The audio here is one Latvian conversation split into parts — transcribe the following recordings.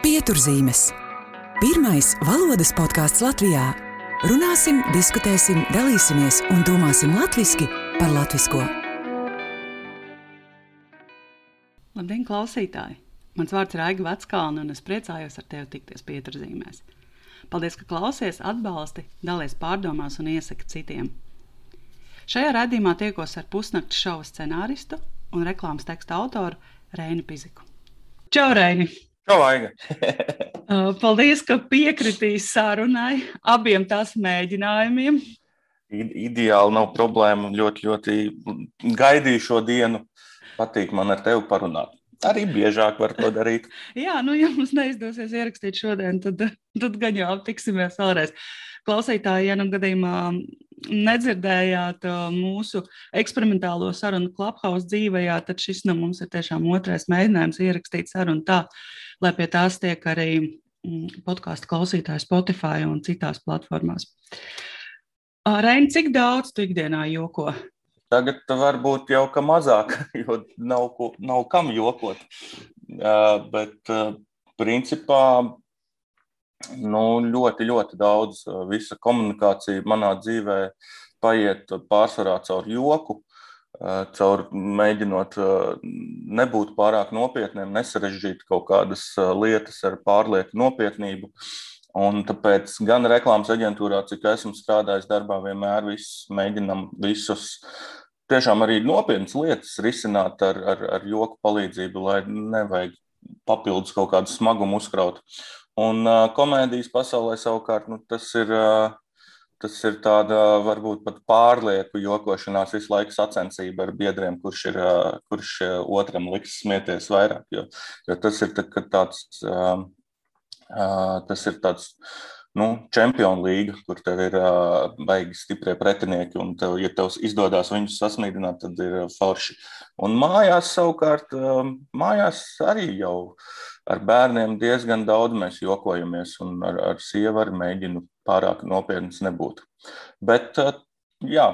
Pieturzīmes. Pirmais valodas podkāsts Latvijā. Runāsim, diskutēsim, dalīsimies un domāsim latviešu par latviešu. Labdien, klausītāji! Mans vārds ir Aiga Veckalna, un es priecājos ar tevi tikties pieturzīmēs. Paldies, ka klausies, atbalsti, dalies pārdomās un iesaki citiem. Šajā raidījumā tiekos ar pusnakts šova scenāristu un reklāmas teksta autoru Reinu Piziku. Čau, Reini! Čau, Aiga! Uh, paldies, ka piekritīs sarunai, abiem tās mēģinājumiem. Ideāli nav problēma. Ļoti, ļoti gaidīju šo dienu. Patīk man ar tevi parunāt. Arī biežāk var to darīt. Jā, nu, ja mums neizdosies ierakstīt šodien, tad, tad gan jau tiksimies vēlreiz. Klausītāji, ja nu gadījumā nedzirdējāt mūsu eksperimentālo sarunu Clubhouse dzīvējā, tad šis no mums ir tiešām otrais mēģinājums ierakstīt sarunu tā, lai pie tās tiek arī mm, podkāstu klausītāji Spotify un citās platformās. Reini, cik daudz tu ikdienā joko? Tagad varbūt jau ka mazāk, jo nav, ko, nav kam jokot. Uh, bet uh, principā nu, ļoti, ļoti daudz visa komunikācija manā dzīvē paiet pārsvarā caur joku, caur mēģinot nebūt pārāk nopietniem, nesarežģīt kaut kādas lietas ar pārlieku nopietnību. Un tāpēc gan reklāmas aģentūrā, cik esmu strādājis darbā, vienmēr visus, mēģinam visus tiešām arī nopietnas lietas risināt ar, ar, ar joku palīdzību, lai nevajag papildus kaut kādu smagumu uzkraut. Un komēdijas pasaulē savukārt nu, tas ir. Tas ir tāda varbūt pat pārlieku jokošanās, visu laiku sacensība ar biedriem, kurš, ir, kurš otram liks smieties vairāk. Jo, jo tas ir tā, tāds, uh, uh, tas ir tāds nu, čempionu līga, kur tev ir uh, baigi stiprie pretinieki, un, tev, ja tev izdodas viņus sasmīdināt, tad ir forši. Un mājās savukārt, uh, mājās arī jau ar bērniem diezgan daudz mēs jokojamies, un ar, ar sievu arī mēģinu pārāk nopietns nebūt. Bet, eh, jā,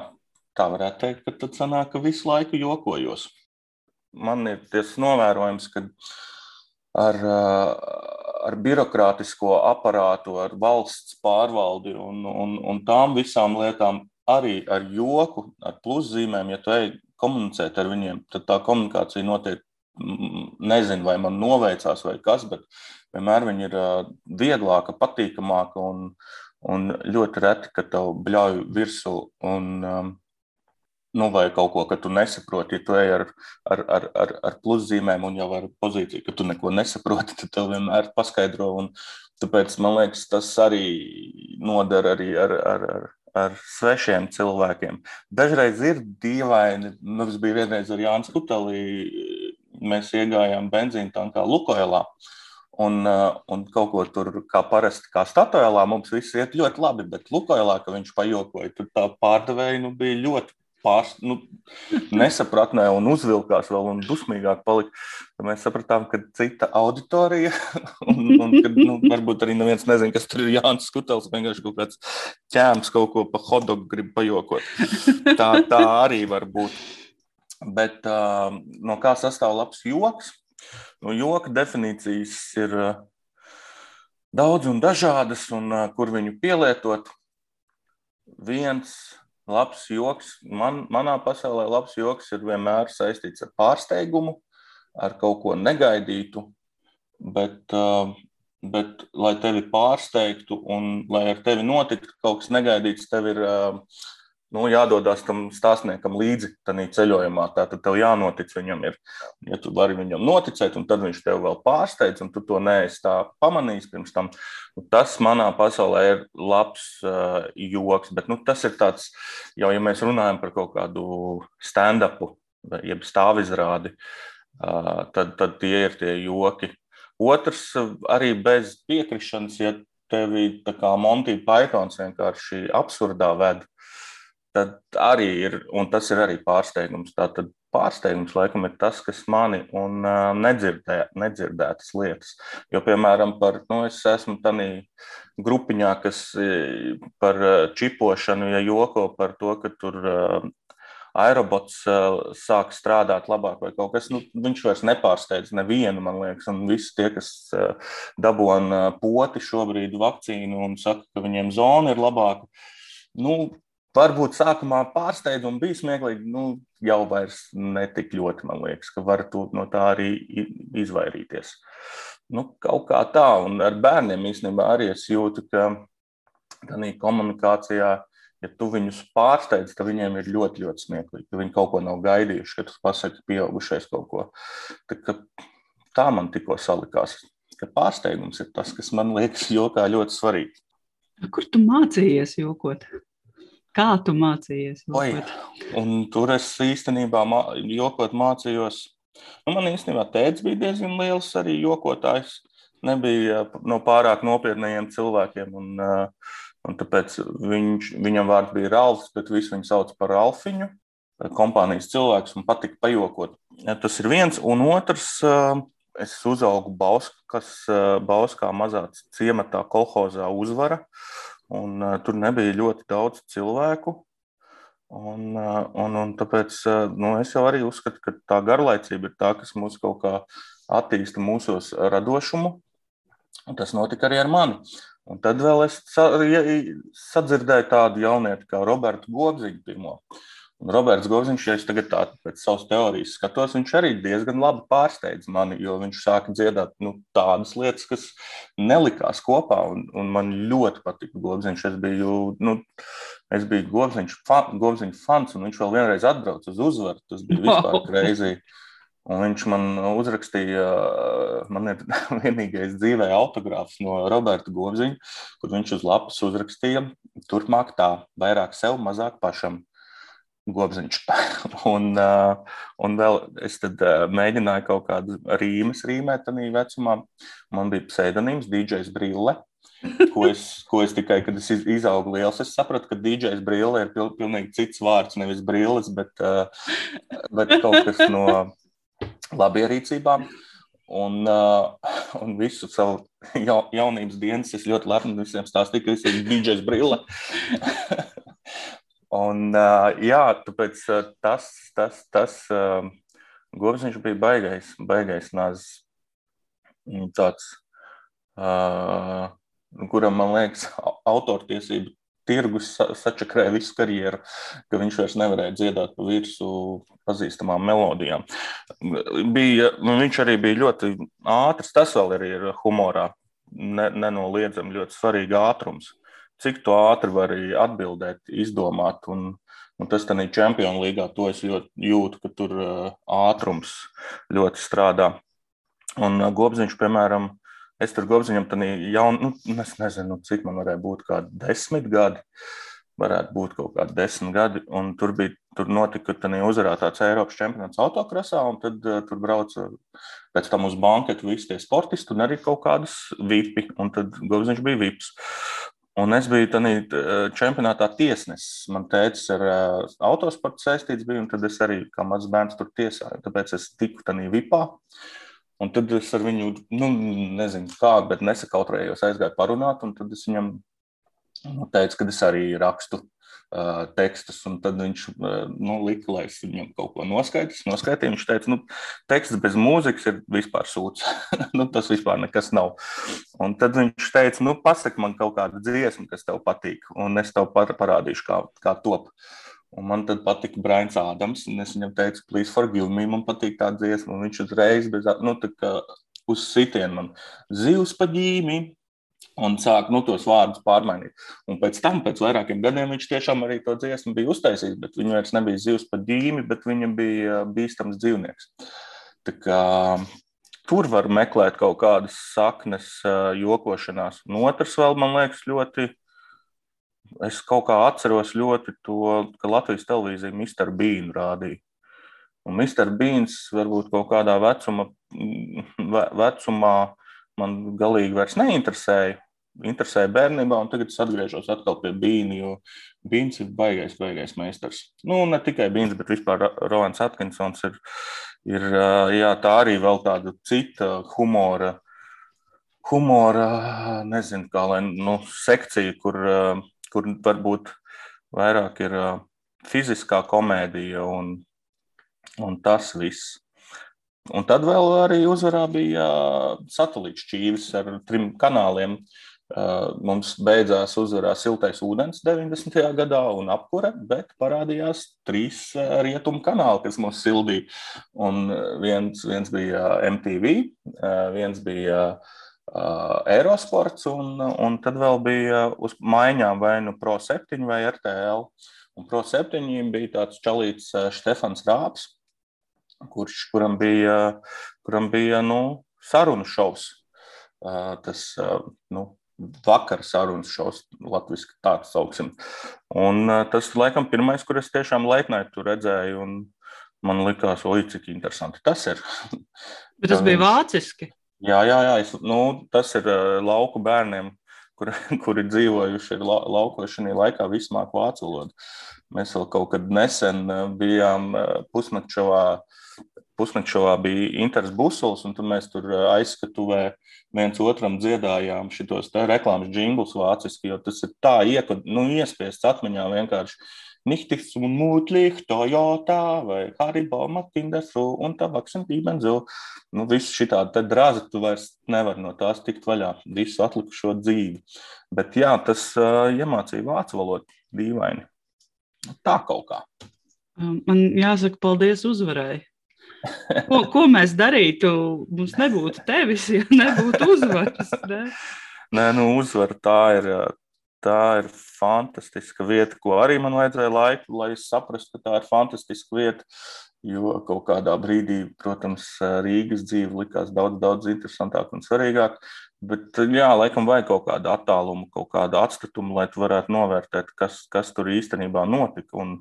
tā varētu teikt, ka tad sanāk, ka visu laiku jokojos. Man ir tas novērojums, ka ar, eh, ar birokrātisko aparātu, ar valsts pārvaldi un, un, un tām visām lietām arī ar joku, ar pluszīmēm, ja tu ej komunicēt ar viņiem, tad tā komunikācija notiek nezinu, vai man noveicās vai kas, bet vienmēr viņi ir vieglāka, patīkamāka un, un ļoti reti, ka tev bļauj virsū un nu, vai kaut ko, ka tu nesaproti. Ja tu ej ar, ar, ar, ar, ar pluszīmēm un jau ar pozīciju, ka tu neko nesaproti, tad tev vienmēr paskaidro. Un tāpēc man liekas, tas arī nodara arī ar, ar, ar, ar svešiem cilvēkiem. Dažreiz ir dīvaini. Mums bija vienreiz ar Jānis Kutelī mēs iegājām benzīna tankā Lukoilā. Uh, un kaut ko tur, kā parasti, kā Statoilā, mums viss iet ļoti labi, bet Lukoilā, ka viņš pajokoja, tur tā pārdevēja nu, bija ļoti pārs, nu, nesapratnē un uzvilkās vēl un dusmīgāk palika. Tad mēs sapratām, ka cita auditorija, un, un kad, nu, varbūt arī neviens nezina, kas tur ir Jānis Skutels, vienkārši kaut kāds ķēms kaut ko pa hodogu grib pajokot. Tā, tā arī var būt. Bet uh, no kā sastāv labs joks? No joka definīcijas ir uh, daudz un dažādas, un uh, kur viņu pielietot. Viens labs joks, man, manā pasaulē, labs joks ir vienmēr saistīts ar pārsteigumu, ar kaut ko negaidītu. Bet, uh, bet lai tevi pārsteigtu un lai ar tevi notiktu kaut kas negaidīts, tev ir nu, jādodas tam stāstniekam līdzi tādā ceļojumā. Tātad tev jānotic viņam. Ir. Ja tu vari viņam noticēt, un tad viņš tev vēl pārsteidz, un tu to neesi tā pamanījis pirms tam, nu, tas manā pasaulē ir labs uh, joks. Bet nu, tas ir tāds, jau ja mēs runājam par kaut kādu stand-upu, jeb stāvizrādi, uh, tad, tad tie ir tie joki. Otrs, arī bez piekrišanas, ja tevi tā kā Monty Pythons vienkārši absurdā ved, tad arī ir, un tas ir arī pārsteigums. Tātad pārsteigums laikam ir tas, kas mani un uh, nedzirdē, nedzirdētas lietas. Jo, piemēram, par, nu, es esmu tādā grupiņā, kas par čipošanu, ja joko par to, ka tur uh, aerobots sāk strādāt labāk vai kaut kas. Nu, viņš vairs nepārsteidz nevienu, man liekas, un visi tie, kas dabūna poti šobrīd vakcīnu un saka, ka viņiem zona ir labāka. Nu, varbūt sākumā pārsteidz un bija smieklīgi, nu, jau vairs netik ļoti, man liekas, ka var no tā arī izvairīties. Nu, kaut kā tā, un ar bērniem īstenībā arī es jūtu, ka tādā komunikācijā, ja tu viņus pārsteidz, tad viņiem ir ļoti, ļoti smieklīgi, ka viņi kaut ko nav gaidījuši, ka tu pasaki pieaugušais kaut ko. Tā, tā man tikko salikās, ka pārsteigums ir tas, kas man liekas jokā ļoti svarīgi. Kur tu mācījies jokot? Kā tu mācījies? Oi, tur es īstenībā mā, jokot mācījos. Nu, man īstenībā tēvs bija diezgan liels arī jokotājs. Nebija no pārāk nopietniem cilvēkiem. Un, un tāpēc viņš, viņam vārds bija Ralfs, bet visi viņu sauc par Ralfiņu. Kompānijas cilvēks un patika pajokot. Tas ir viens. Un otrs, es uzaugu Bauskas, Bauskā mazā ciematā kolhozā uzvara. Un, uh, tur nebija ļoti daudz cilvēku. Un, uh, un, un tāpēc uh, nu, es jau arī uzskatu, ka tā garlaicība ir tā, kas mūs kaut kā attīsta mūsos radošumu. Un tas notika arī ar mani. Un tad vēl es sadzirdēju tādu jaunieti kā Robertu Gobziņu pirmo. Un Roberts Govziņš, ja es tagad tādu pēc savas teorijas skatos, viņš arī diezgan labi pārsteidz mani, jo viņš sāka dziedāt nu, tādas lietas, kas nelikās kopā. Un, un man ļoti patika Govziņš. Es biju, nu, es biju Govziņš, fan, Govziņš fans, un viņš vēl vienreiz atbrauca uz uzvaru. Tas bija vispār kreizīgi. Un viņš man uzrakstīja, man ir vienīgais dzīvē autogrāfs no Roberta Govziņa, kur viņš uz lapas uzrakstīja, turpmāk tā, vairāk sev, mazāk pašam gobziņš. un, uh, un vēl es tad uh, mēģināju kaut kādu rīmes rīmēt tajā vecumā. Man bija pseidonīms DJs Brille. ko, es, ko es tikai, kad es izaugu liels, es sapratu, ka DJs brīvē ir pil, pilnīgi cits vārds, nevis brīlis, bet, uh, bet kaut kas no labierīcībām. Un, uh, un visu savu ja, jaunības dienas es ļoti lepni visiem stāstīju, ka es esmu DJs brīvē. Un, jā, tāpēc tas, tas, tas Govs bija baigais, baigais nāzis. Tāds, kuram, man liekas, autortiesību tirgus sačakrēja visu karjeru, ka viņš vairs nevarēja dziedāt pa virsmu pazīstamām melodijām. Bija, viņš arī bija ļoti ātrs, tas vēl ir humorā, ne, nenoliedzami ļoti svarīgi ātrums cik tu ātri vari atbildēt, izdomāt. Un, un tas tādā Champions līgā to es ļoti jūtu, ka tur ātrums ļoti strādā. Un Gobziņš, piemēram, es tur Gobziņam tādā jaunā, nu, es nezinu, cik man varēja būt, kādi desmit gadi. Varētu būt kaut kādi desmit gadi, un tur bija, tur notika, ka tā uzvarēja tāds Eiropas čempionāts autokrasā, un tad uh, tur brauca pēc tam uz banketu visi tie sportisti, un arī kaut kādas vipi, un tad Gobziņš bija vips. Un es biju tādā čempionātā tiesnesis. Man teicis, ar uh, autosportu saistīts bija, un tad es arī kā mazs bērns tur tiesāju. Tāpēc es tiku tādā vipā. Un tad es ar viņu, nu, nezinu, kā, bet nesakautrējos, aizgāju parunāt, un tad es viņam nu, teicu, ka es arī rakstu tekstus, un tad viņš nu, lika, lai es viņam kaut ko noskaidrotu. Noskaitīju, viņš teica, nu, teksts bez mūzikas ir vispār sūds. nu, tas vispār nekas nav. Un tad viņš teica, nu, pasaki man kaut kādu dziesmu, kas tev patīk, un es tev parādīšu, kā, kā top. Un man tad patika Brains Ādams, un es viņam teicu, please forgive me, man patīk tā dziesma, un viņš uzreiz bez, nu, tā kā uz sitienu man zivs pa ģīmi, un sāk nu, tos vārdus pārmainīt. Un pēc tam, pēc vairākiem gadiem, viņš tiešām arī to dziesmu bija uztaisījis, bet viņam vairs nebija zivs pa dīmi, bet viņam bija bīstams dzīvnieks. Tā kā, tur var meklēt kaut kādas saknes, jokošanās. Un otrs vēl, man liekas, ļoti. Es kaut kā atceros ļoti to, ka Latvijas televīzija Mr. Bean rādīja. Un Mr. Beans varbūt kaut kādā vecuma, vecumā man galīgi vairs neinteresēja interesēja bērnībā, un tagad es atgriežos atkal pie Bīna, jo Bīns ir baigais, baigais meistars. Nu, ne tikai Bīns, bet vispār Rolands Atkinsons ir, ir jā, tā arī vēl tāda cita humora, humora nezinu, kā lai, nu, sekcija, kur, kur varbūt vairāk ir fiziskā komēdija un, un tas viss. Un tad vēl arī uzvarā bija satelīta šķīvis ar trim kanāliem. Mums beidzās uzvarā siltais ūdens 90. gadā un apkure, bet parādījās trīs rietumu kanāli, kas mūs sildīja. Un viens, viens bija MTV, viens bija Aerosports, un, un tad vēl bija uz maiņām vai nu Pro 7 vai RTL. Un Pro 7 bija tāds čalīts Stefans Rāps, kurš, kuram bija, kuram bija nu, sarunu šovs. Tas nu, vakar sarunas šovs, latviešu tāds sauksim. Un tas, laikam, pirmais, kur es tiešām leitnētu redzēju, un man likās, oi, cik interesanti tas ir. Bet tas bija vāciski. Jā, jā, jā es, nu, tas ir lauku bērniem, kur, kuri dzīvojuši la, laukos šajā laikā, vismāk vācu valodu. Mēs vēl kaut kad nesen bijām pusnakčovā pusnakšovā bija Inters Busuls, un mēs tur aizskatuvē viens otram dziedājām šitos reklāmas jinglus vāciski, jo tas ir tā iekod, nu, iespiests atmiņā vienkārši. Nichts un mūtlīgi, Toyota vai Haribo, Makindesu un tabaks un pīmenzu. Nu, visu šitādi drāzi tu vairs nevar no tās tikt vaļā, visu atlikušo dzīvi. Bet jā, tas uh, iemācīja vācu valodu dīvaini. Tā kaut kā. Man jāsaka paldies uzvarai. Ko, ko mēs darītu? Mums nebūtu tevis, ja nebūtu uzvaras. Ne? Nē, nu, uzvara tā ir. Tā ir fantastiska vieta, ko arī man vajadzēja laiku, lai es saprastu, ka tā ir fantastiska vieta. Jo kaut kādā brīdī, protams, Rīgas dzīve likās daudz, daudz interesantāk un svarīgāk. Bet, jā, laikam, vajag kaut kādu attālumu, kaut kādu atstatumu, lai tu varētu novērtēt, kas, kas tur īstenībā notika. Un,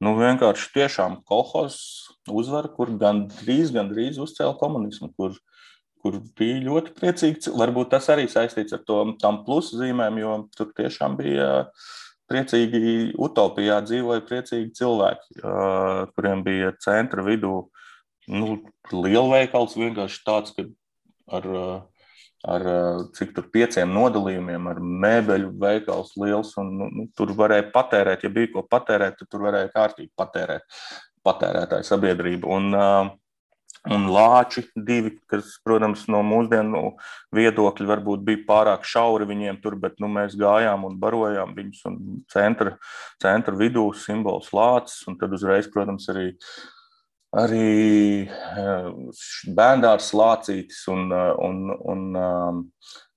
nu, vienkārši tiešām kolhozs uzvara, kur gandrīz, gandrīz uzcēla komunismu, kur, kur bija ļoti priecīgi. Varbūt tas arī saistīts ar to, tam plusu zīmēm, jo tur tiešām bija priecīgi utopijā dzīvoja priecīgi cilvēki, kuriem bija centra vidū nu, lielveikals vienkārši tāds, ka ar, ar cik tur pieciem nodalījumiem, ar mēbeļu veikals liels, un nu, nu tur varēja patērēt, ja bija ko patērēt, tad tur varēja kārtīgi patērēt patērētāju sabiedrību. Un, un lāči divi, kas, protams, no mūsdienu viedokļa varbūt bija pārāk šauri viņiem tur, bet nu, mēs gājām un barojām viņus. Un centra, centra vidū simbols lācis, un tad uzreiz, protams, arī, arī bērndārs lācītis un, un, un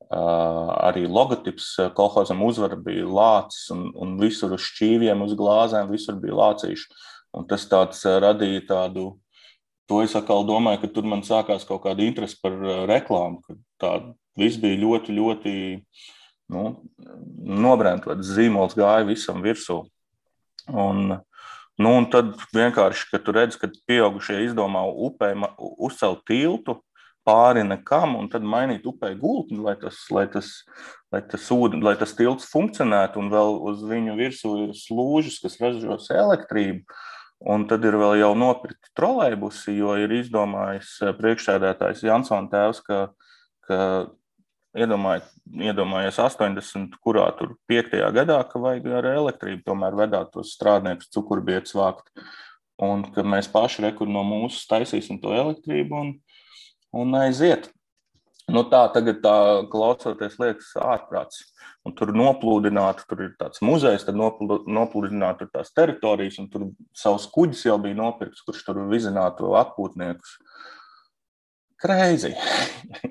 arī logotips kolhozam uzvara bija lācis, un, un visur uz šķīviem, uz glāzēm, visur bija lācīši. Un tas tāds radīja tādu, to es atkal domāju, ka tur man sākās kaut kāda interese par reklāmu, ka tā viss bija ļoti, ļoti nu, nobrēntots, zīmols gāja visam virsū. Un, nu, un tad vienkārši, kad tu redz, ka pieaugušie izdomā upē uzcelt tiltu, pāri nekam, un tad mainīt upē gultni, lai tas, lai tas, lai tas, ūdeni, lai tas tilts funkcionētu, un vēl uz viņu virsū ir slūžas, kas ražos elektrību. Un tad ir vēl jau nopirkti trolēļbusi, jo ir izdomājis eh, priekšsēdētājs Jansons tēvs, ka, ka iedomājies, iedomājies 80, kurā tur 5. gadā, ka vajag ar elektrību tomēr vedāt tos strādniekus cukurbietus vākt. Un ka mēs paši rekur no mūsu taisīsim to elektrību un, un aiziet. Nu, tā tagad, tā, klausoties, liekas ārprāts. Un tur noplūdināti, tur ir tāds muzejs, tad noplūdināti tās teritorijas, un tur savus kuģus jau bija nopirkts, kurš tur vizinātu atpūtniekus. Kreizi.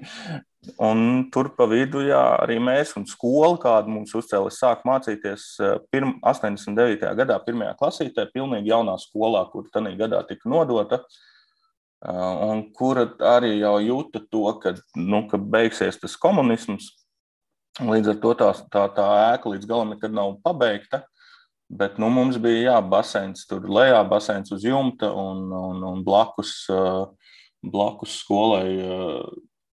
un tur pa vidu, jā, arī mēs un skola, kādu mums uzcēla, sāk mācīties eh, pirm, 89. gadā, pirmajā klasītē, pilnīgi jaunā skolā, kur tajā gadā tika nodota. Uh, un kura arī jau jūta to, ka, nu, ka beigsies tas komunisms, Līdz ar to tā, tā, tā ēka līdz galam nekad nav pabeigta. Bet nu, mums bija jā, baseins tur lejā, baseins uz jumta un, un, un blakus, blakus skolai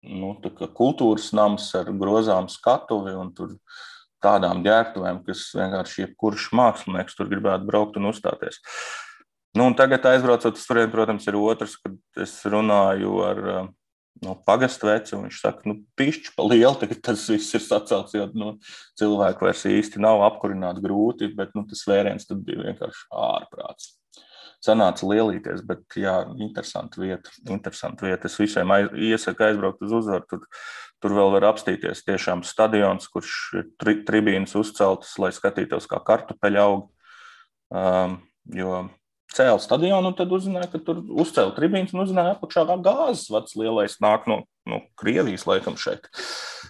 nu, kultūras nams ar grozām skatuvi un tur tādām ģērbtuvēm, kas vienkārši jebkurš mākslinieks tur gribētu braukt un uzstāties. Nu, tagad, aizbraucot uz turieni, protams, ir otrs, kad es runāju ar no pagasta veci. Viņš saka, nu, pišķi pa lielu, tagad tas viss ir sacelts, jo nu, cilvēku vairs īsti nav apkurināt grūti, bet nu, tas vēriens tad bija vienkārši ārprāts. Sanāca lielīties, bet jā, interesanti vieta. Interesanti vieta. Es visiem aiz, iesaku aizbraukt uz uzvaru. Tur, tur vēl var apstīties tiešām stadions, kurš ir tri, tribīnas uzceltas, lai skatītos, kā kartupeļi aug. Um, jo cēlīja stadionu, un tad uzzināja, ka tur uzcēla tribīnas un uzzināja, ka apakšā gāzes vads lielais nāk no, no Krievijas, laikam, šeit.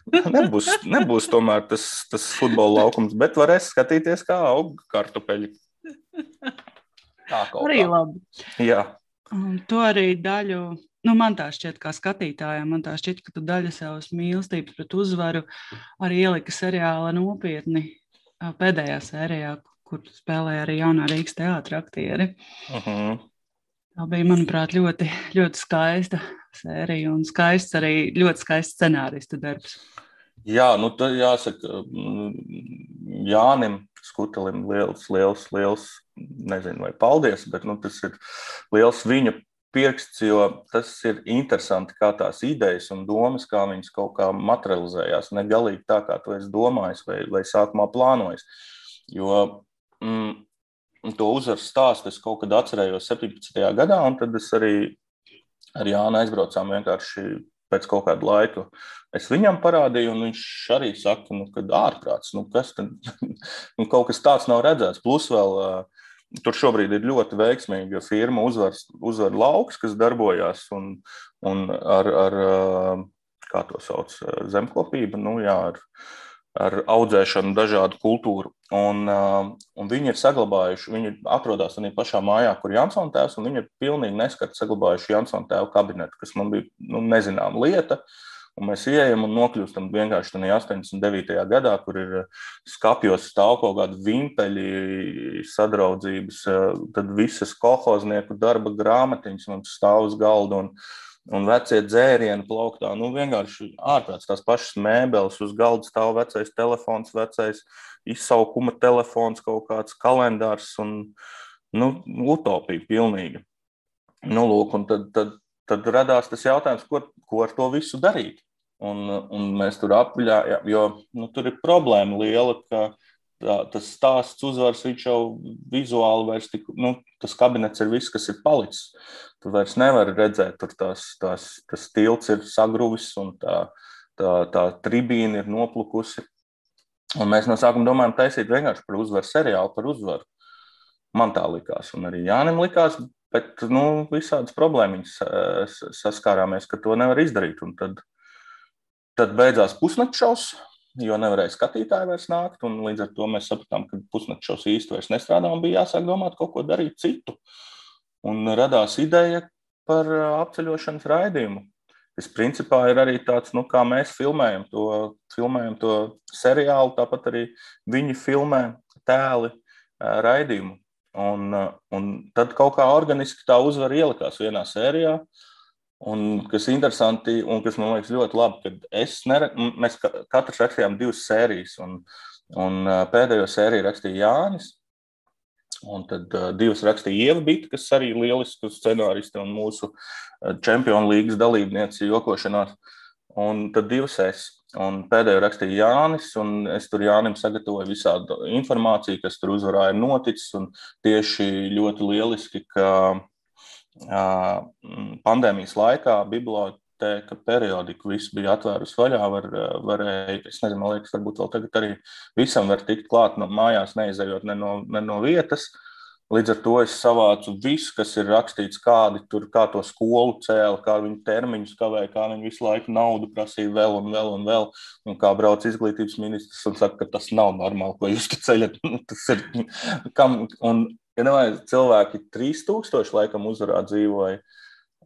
Nebūs, nebūs tomēr tas, tas futbola laukums, bet varēs skatīties, kā aug kartupeļi. Tā arī kā. labi. Jā. Un to arī daļu. Nu, man tā šķiet, kā skatītājam, man tā šķiet, ka tu daļu savas mīlestības pret uzvaru arī ielika seriāla nopietni pēdējā sērijā, kur spēlēja arī jaunā Rīgas teātris aktieri. Uh mhm. -huh. Tā bija, manuprāt, ļoti, ļoti skaista sērija un skaists arī ļoti skaists scenāristu darbs. Jā, nu tā jāsaka, mm, Jānim Skutelim liels, liels, liels, nezinu vai paldies, bet nu, tas ir liels viņa pirksts, jo tas ir interesanti, kā tās idejas un domas, kā viņas kaut kā materializējās. Ne galīgi tā, kā tu esi domājis vai, vai sākumā plānojis. Jo mm, to uzvaru stāstu es kaut kad atcerējos 17. gadā, un tad es arī ar Jānu aizbraucām vienkārši pēc kaut kāda laika. Es viņam parādīju, un viņš arī saka, nu, ka ārprāts, nu, kas tad, nu, kaut kas tāds nav redzēts. Plus vēl tur šobrīd ir ļoti veiksmīga firma uzvar, uzvar lauks, kas darbojās un, un ar, ar, kā to sauc, zemkopība, nu, jā, ar, ar audzēšanu dažādu kultūru. Un, uh, un viņi ir saglabājuši, viņi atrodas arī pašā mājā, kur ir Jansona tēvs, un viņi ir pilnīgi neskarti saglabājuši Jansona tēva kabinetu, kas man bija nu, nezināma lieta. Un mēs ienākam un nokļūstam vienkārši tajā 89. gadā, kur ir skāpjos stāv kaut kādi vimpeļi, sadraudzības, tad visas kolhoznieku darba grāmatiņas mums stāv uz galda. Un, un vecie dzērieni plauktā. Nu, vienkārši ārprāts tās pašas mēbeles, uz galda stāv vecais telefons, vecais izsaukuma telefons, kaut kāds kalendārs un nu, utopija pilnīga. Nu, lūk, tad, tad, tad radās tas jautājums, ko, ko ar to visu darīt. Un, un mēs tur apviļājām, jo nu, tur ir problēma liela, ka tā, tas stāsts uzvars, viņš jau vizuāli vairs tik, nu, tas kabinets ir viss, kas ir palicis. Tu vairs nevari redzēt, tur tās, tās, tas tilts ir sagruvis un tā, tā, tā tribīna ir noplukusi. Un mēs no sākuma domājam taisīt vienkārši par uzvaru seriālu, par uzvaru. Man tā likās, un arī Jānim likās, bet nu, visādas problēmas saskārāmies, ka to nevar izdarīt. Un tad, tad beidzās pusnakts šausmas jo nevarēja skatītāji vairs nākt. Līdz ar to mēs sapratām, ka pusnakts šos īsti vairs nestrādā un bija jāsāk domāt kaut ko darīt citu. Un radās ideja par apceļošanas raidījumu. Tas principā ir arī tāds, nu, kā mēs filmējam to, filmējam to seriālu, tāpat arī viņi filmē tēli raidījumu. Un, un tad kaut kā organiski tā uzvara ielikās vienā sērijā. Uh, Un kas ir interesanti, un kas man liekas ļoti labi, ka es nere, mēs katrs rakstījām divas sērijas, un, un pēdējo sēriju rakstīja Jānis. Un tad uh, divas rakstīja Ieva Bita, kas arī ir lieliska scenāriste un mūsu čempionu līgas dalībniece jokošanās. Un tad divas es. Un pēdējo rakstīja Jānis, un es tur Jānim sagatavoju visādu informāciju, kas tur uzvarā ir noticis. Tieši ļoti lieliski, ka pandēmijas laikā biblioteka periodiku viss bija atvērusi vaļā. Var, varēja, es nezinu, man liekas, varbūt vēl tagad arī visam var tikt klāt no mājās, neizējot ne no, ne no vietas. Līdz ar to es savācu visu, kas ir rakstīts, kādi tur, kā to skolu cēla, kā viņi termiņus kavēja, kā viņi visu laiku naudu prasīja vēl un vēl un vēl, un kā brauc izglītības ministrs un saka, ka tas nav normāli, ko jūs ceļat. tas ir, kam, un ja nevajag, cilvēki 3000 laikam uzvarā dzīvoja,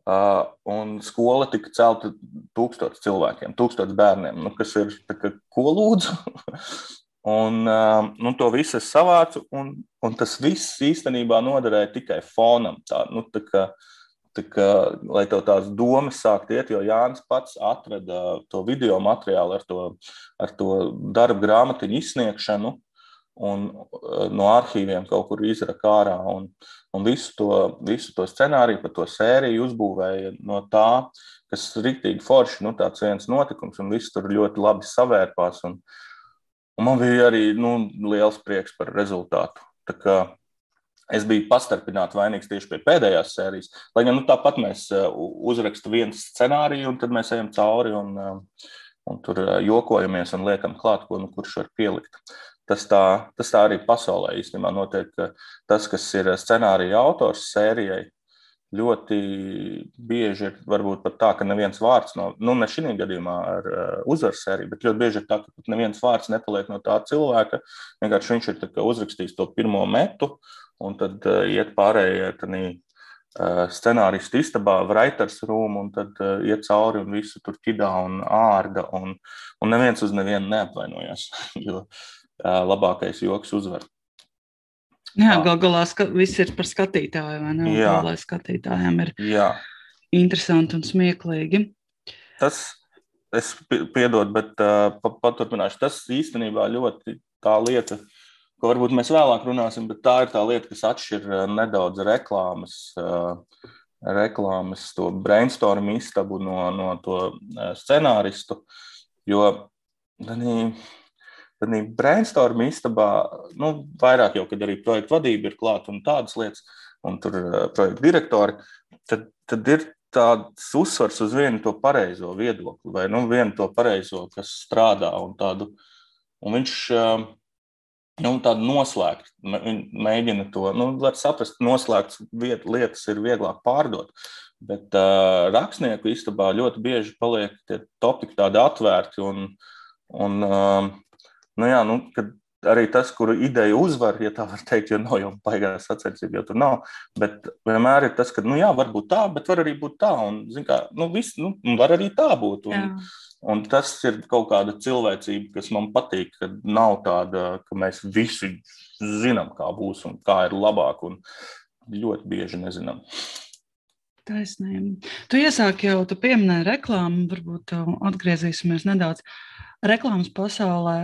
uh, un skola tika celta tūkstotis cilvēkiem, tūkstotis bērniem, nu, kas ir, kā, ko lūdzu? un uh, nu, to visu es savācu, un, un tas viss īstenībā noderēja tikai fonam. Tā, nu, tā kā, tā kā, lai tev tās domas sākt iet, jo Jānis pats atrada to video materiālu ar to, ar to darbu grāmatiņu izsniegšanu un eh, no arhīviem kaut kur izraka ārā. Un, un visu, to, visu to scenāriju, par to sēriju uzbūvēja no tā, kas ir rīktīgi forši, nu, tāds viens notikums, un viss tur ļoti labi savērpās. Un, un man bija arī nu, liels prieks par rezultātu. Es biju pastarpināti vainīgs tieši pie pēdējās sērijas. Lai gan nu, tāpat mēs uzrakstām vienu scenāriju, un tad mēs ejam cauri un, un tur jokojamies un liekam klāt, ko nu, kurš var pielikt. Tas tā, tas tā arī pasaulē īstenībā notiek. Tas, kas ir scenārija autors sērijai, ļoti bieži ir varbūt pat tā, ka neviens vārds no, nu, ne šī gadījumā ar uh, uzvaras sēriju, bet ļoti bieži ir tā, ka pat neviens vārds nepaliek no tā cilvēka. Vienkārši viņš ir uzrakstījis to pirmo metu, un tad uh, iet pārējie tādī uh, scenāristu istabā, writers room, un tad uh, iet cauri un visu tur ķidā un ārda, un, un neviens uz nevienu neapvainojas, jo labākais joks uzvar. Jā, gal galā viss ir par skatītāju, vai ne? Jā, lai skatītājiem ir Jā. interesanti un smieklīgi. Tas, es piedodu, bet uh, paturpināšu. Tas īstenībā ļoti tā lieta, ko varbūt mēs vēlāk runāsim, bet tā ir tā lieta, kas atšķir nedaudz reklāmas. Uh, reklāmas, to brainstorm istabu no, no to scenāristu. Jo arī Tad brainstorm istabā, nu, vairāk jau, kad arī projekta vadība ir klāta un tādas lietas, un tur uh, projekta direktori, tad, tad ir tāds uzsvars uz vienu to pareizo viedokli, vai nu, vienu to pareizo, kas strādā. Un, tādu, un viņš uh, nu, tādu noslēgt, mēģina to, nu, saprast, noslēgts viet, lietas ir vieglāk pārdot. Bet uh, rakstnieku istabā ļoti bieži paliek tie topiki tādi atvērti un, un uh, nu, jā, nu, arī tas, kuru ideja uzvar, ja tā var teikt, jo nav jau baigās sacensība, jo tur nav. Bet vienmēr ir tas, ka, nu, jā, var būt tā, bet var arī būt tā. Un, kā, nu, viss, nu, var arī tā būt. Un, jā. un tas ir kaut kāda cilvēcība, kas man patīk, ka nav tāda, ka mēs visi zinām, kā būs un kā ir labāk. Un ļoti bieži nezinām. Taisnība. Tu iesāki jau, tu pieminēji reklāmu, varbūt atgriezīsimies nedaudz. Reklāmas pasaulē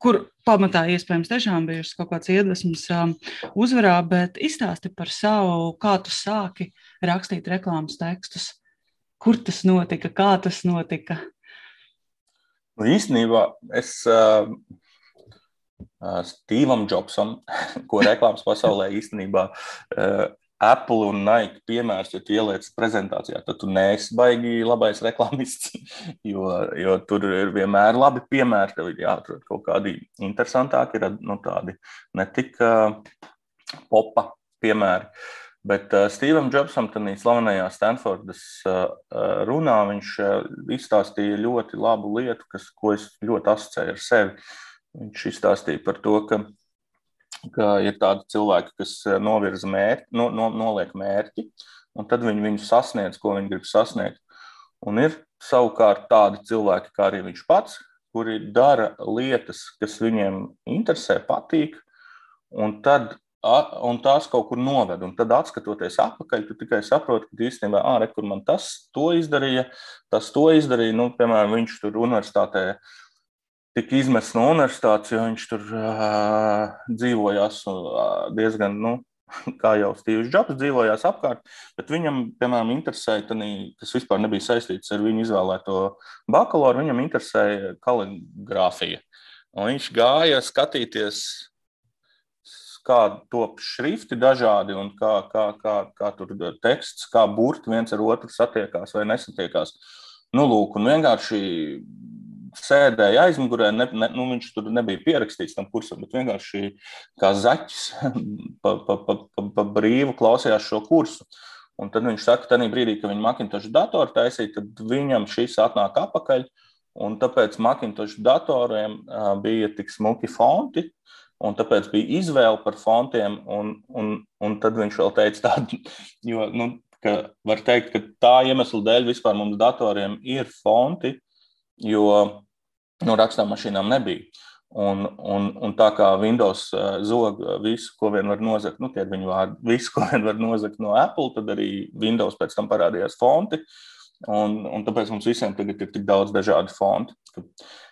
kur pamatā iespējams tiešām bijušas kaut kāds iedvesmas um, uzvarā, bet izstāsti par savu, kā tu sāki rakstīt reklāmas tekstus. Kur tas notika, kā tas notika? Nu, īstenībā es uh, uh, Stevam Jobsam, ko reklāmas pasaulē īstenībā uh, Apple un Nike piemērs, ja tu ieliec prezentācijā, tad tu neesi baigi labais reklāmists, jo, jo tur ir vienmēr labi piemēri. Tev ir jāatrod kaut kādi interesantāki, ir nu, tādi ne tik uh, popa piemēri. Bet uh, Stevam Jobsam, tādā slavenajā Stanfordas uh, runā, viņš uh, izstāstīja ļoti labu lietu, kas, ko es ļoti asociēju ar sevi. Viņš izstāstīja par to, ka ka ir tādi cilvēki, kas eh, novirza mērķi, no, no, noliek mērķi, un tad viņi viņu sasniedz, ko viņi grib sasniegt. Un ir savukārt tādi cilvēki, kā arī viņš pats, kuri dara lietas, kas viņiem interesē, patīk, un, tad, un tās kaut kur noved. Un tad, skatoties atpakaļ, tu tikai saproti, ka īstenībā, ārē, kur man tas to izdarīja, tas to izdarīja. Nu, piemēram, viņš tur universitātē tika izmests no universitātes, jo viņš tur uh, dzīvojās uh, diezgan, nu, kā jau Steve's Jobs dzīvojās apkārt, bet viņam, piemēram, interesēja, tanī, kas vispār nebija saistīts ar viņu izvēlēto bakalauru, viņam interesēja kaligrāfija. Un viņš gāja skatīties, kā top šrifti dažādi un kā, kā, kā, kā tur teksts, kā burti viens ar otru satiekās vai nesatiekās. Nu, lūk, un vienkārši sēdēja aizmugurē, ne, ne, nu, viņš tur nebija pierakstīts tam kursam, bet vienkārši kā zaķis pa, pa, pa, pa, pa brīvu klausījās šo kursu. Un tad viņš saka, ka tajā brīdī, kad viņa Macintosh datoru taisīja, tad viņam šis atnāk atpakaļ. Un tāpēc Macintosh datoriem bija tik smuki fonti, un tāpēc bija izvēle par fontiem. Un, un, un tad viņš vēl teica, tādu, jo, nu, ka var teikt, ka tā iemesla dēļ vispār mums datoriem ir fonti, jo nu, rakstām mašīnām nebija. Un, un, un tā kā Windows uh, zog visu, ko vien var nozagt, nu, tie ir viņu vārdi, visu, ko vien var nozagt no Apple, tad arī Windows pēc tam parādījās fonti. Un, un tāpēc mums visiem tagad ir tik daudz dažādu fontu, ka,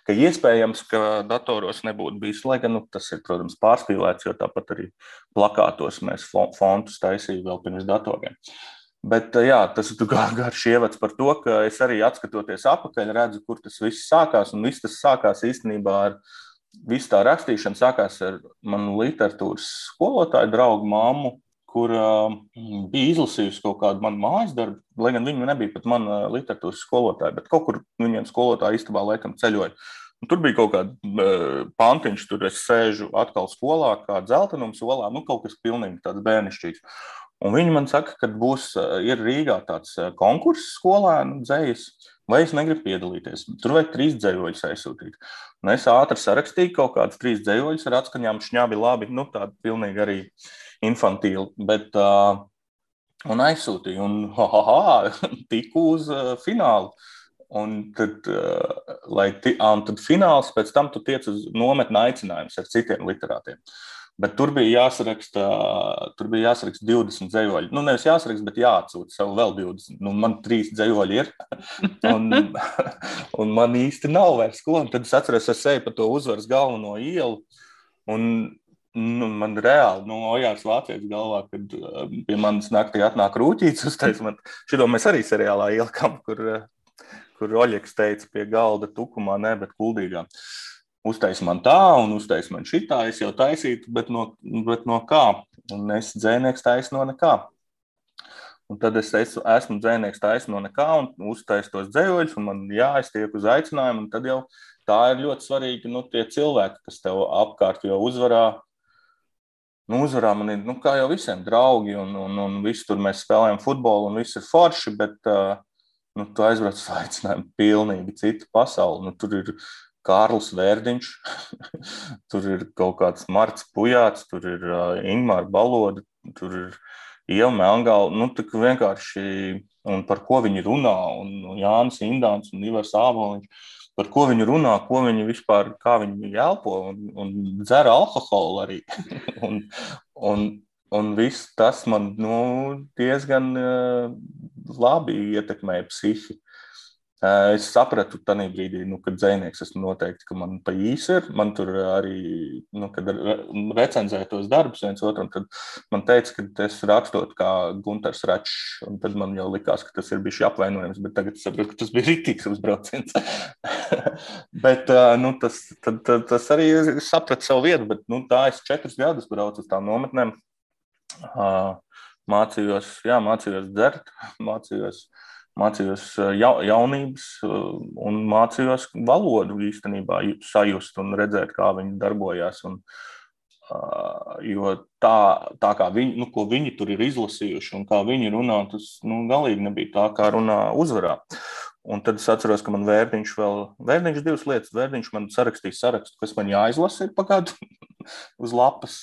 ka iespējams, ka datoros nebūtu bijis, lai gan nu, tas ir, protams, pārspīlēts, jo tāpat arī plakātos mēs fontus taisījām vēl pirms datoriem. Bet jā, tas ir garš ievads par to, ka es arī atskatoties atpakaļ, redzu, kur tas viss sākās. Un viss tas sākās īstenībā ar visu tā rakstīšanu, sākās ar manu literatūras skolotāju draugu māmu, kur uh, bija izlasījusi kaut kādu manu mājas darbu, lai gan viņa nebija pat mana literatūras skolotāja, bet kaut kur viņiem skolotāja istabā laikam ceļoja. Un tur bija kaut kāda pantiņš, tur es sēžu atkal skolā, kā dzeltenums olā, nu kaut kas pilnīgi tāds bērnišķīgs. Un viņi man saka, ka būs Rīgā tāds konkurss skolēnu dzējas, vai es negribu piedalīties. Tur vajag trīs dzējoļus aizsūtīt. Un es ātri sarakstīju kaut kādus trīs dzējoļus ar atskaņām, šņābi labi, nu tādi pilnīgi arī infantīli. Bet, uh, un aizsūtīju, un ha, ha, ha, tiku uz uh, finālu. Un tad, uh, ti, un tad fināls, pēc tam tu tiec uz nometni aicinājumus ar citiem literātiem. Bet tur bija jāsaraksta, tur bija jāsaraksta 20 dzīsloļi. Nu, nevis jāsaraksta, bet jāatsūta sev vēl 20. Nu, man trīs dzīsloļi ir. un, un man īsti nav vairs ko. Un tad es atceros, es eju pa to uzvaras galveno ielu. Un nu, man reāli nu, Ojārs Vācijas galvā, kad uh, pie manis naktī atnāk rūtīts, uztais man. Šito mēs arī seriālā ielikām, kur, uh, kur Oļeks teica pie galda tukumā, ne, bet kuldīgā. Uh, uztais man tā, un uztais man šitā, es jau taisītu, bet no, bet no kā? Un es dzēnieks taisu no nekā. Un tad es esmu, esmu dzēnieks taisu no nekā un uztaisu tos dzējoļus, un man jāiztiek uz aicinājumu, un tad jau tā ir ļoti svarīgi, nu, tie cilvēki, kas tev apkārt jau uzvarā, nu, uzvarā man ir, nu, kā jau visiem draugi, un, un, un visi tur mēs spēlējam futbolu, un viss ir forši, bet, uh, nu, tu aizbrauc uz aicinājumu pilnīgi citu pasauli. Nu, tur ir Kārlis Vērdiņš, tur ir kaut kāds Marts Pujāts, tur ir uh, Ingmāra Baloda, tur ir Ieva Melngala. Nu, tā vienkārši, un par ko viņi runā, un Jānis Indāns un Ivars Āboliņš, par ko viņi runā, ko viņi vispār, kā viņi elpo un, un dzer alkoholu arī. un, un, un viss tas man nu, diezgan uh, labi ietekmēja psihi. Es sapratu tajā brīdī, nu, kad dzinieks esmu noteikti, ka man pa īsi ir. Man tur arī, nu, kad recenzēju tos darbus viens otram, tad man teica, ka es rakstot kā Gunārs Račs, tad man jau likās, ka tas ir bijis apvainojums, bet tagad es saprotu, ka tas bija rītīgs uzbrauciens. bet nu, tas, tad, tad, tas arī sapratu savu vietu, bet nu, tā es četrus gadus braucu uz tām nometnēm. Mācījos, jā, mācījos dzert, mācījos mācījos ja, jaunības un mācījos valodu īstenībā sajust un redzēt, kā viņi darbojās. Un, jo tā, tā kā viņi, nu, ko viņi tur ir izlasījuši un kā viņi runā, tas nu, galīgi nebija tā, kā runā uzvarā. Un tad es atceros, ka man vērtiņš vēl, vērtiņš divas lietas, vērtiņš man sarakstīja sarakstu, kas man jāizlasa ir pagādu uz lapas.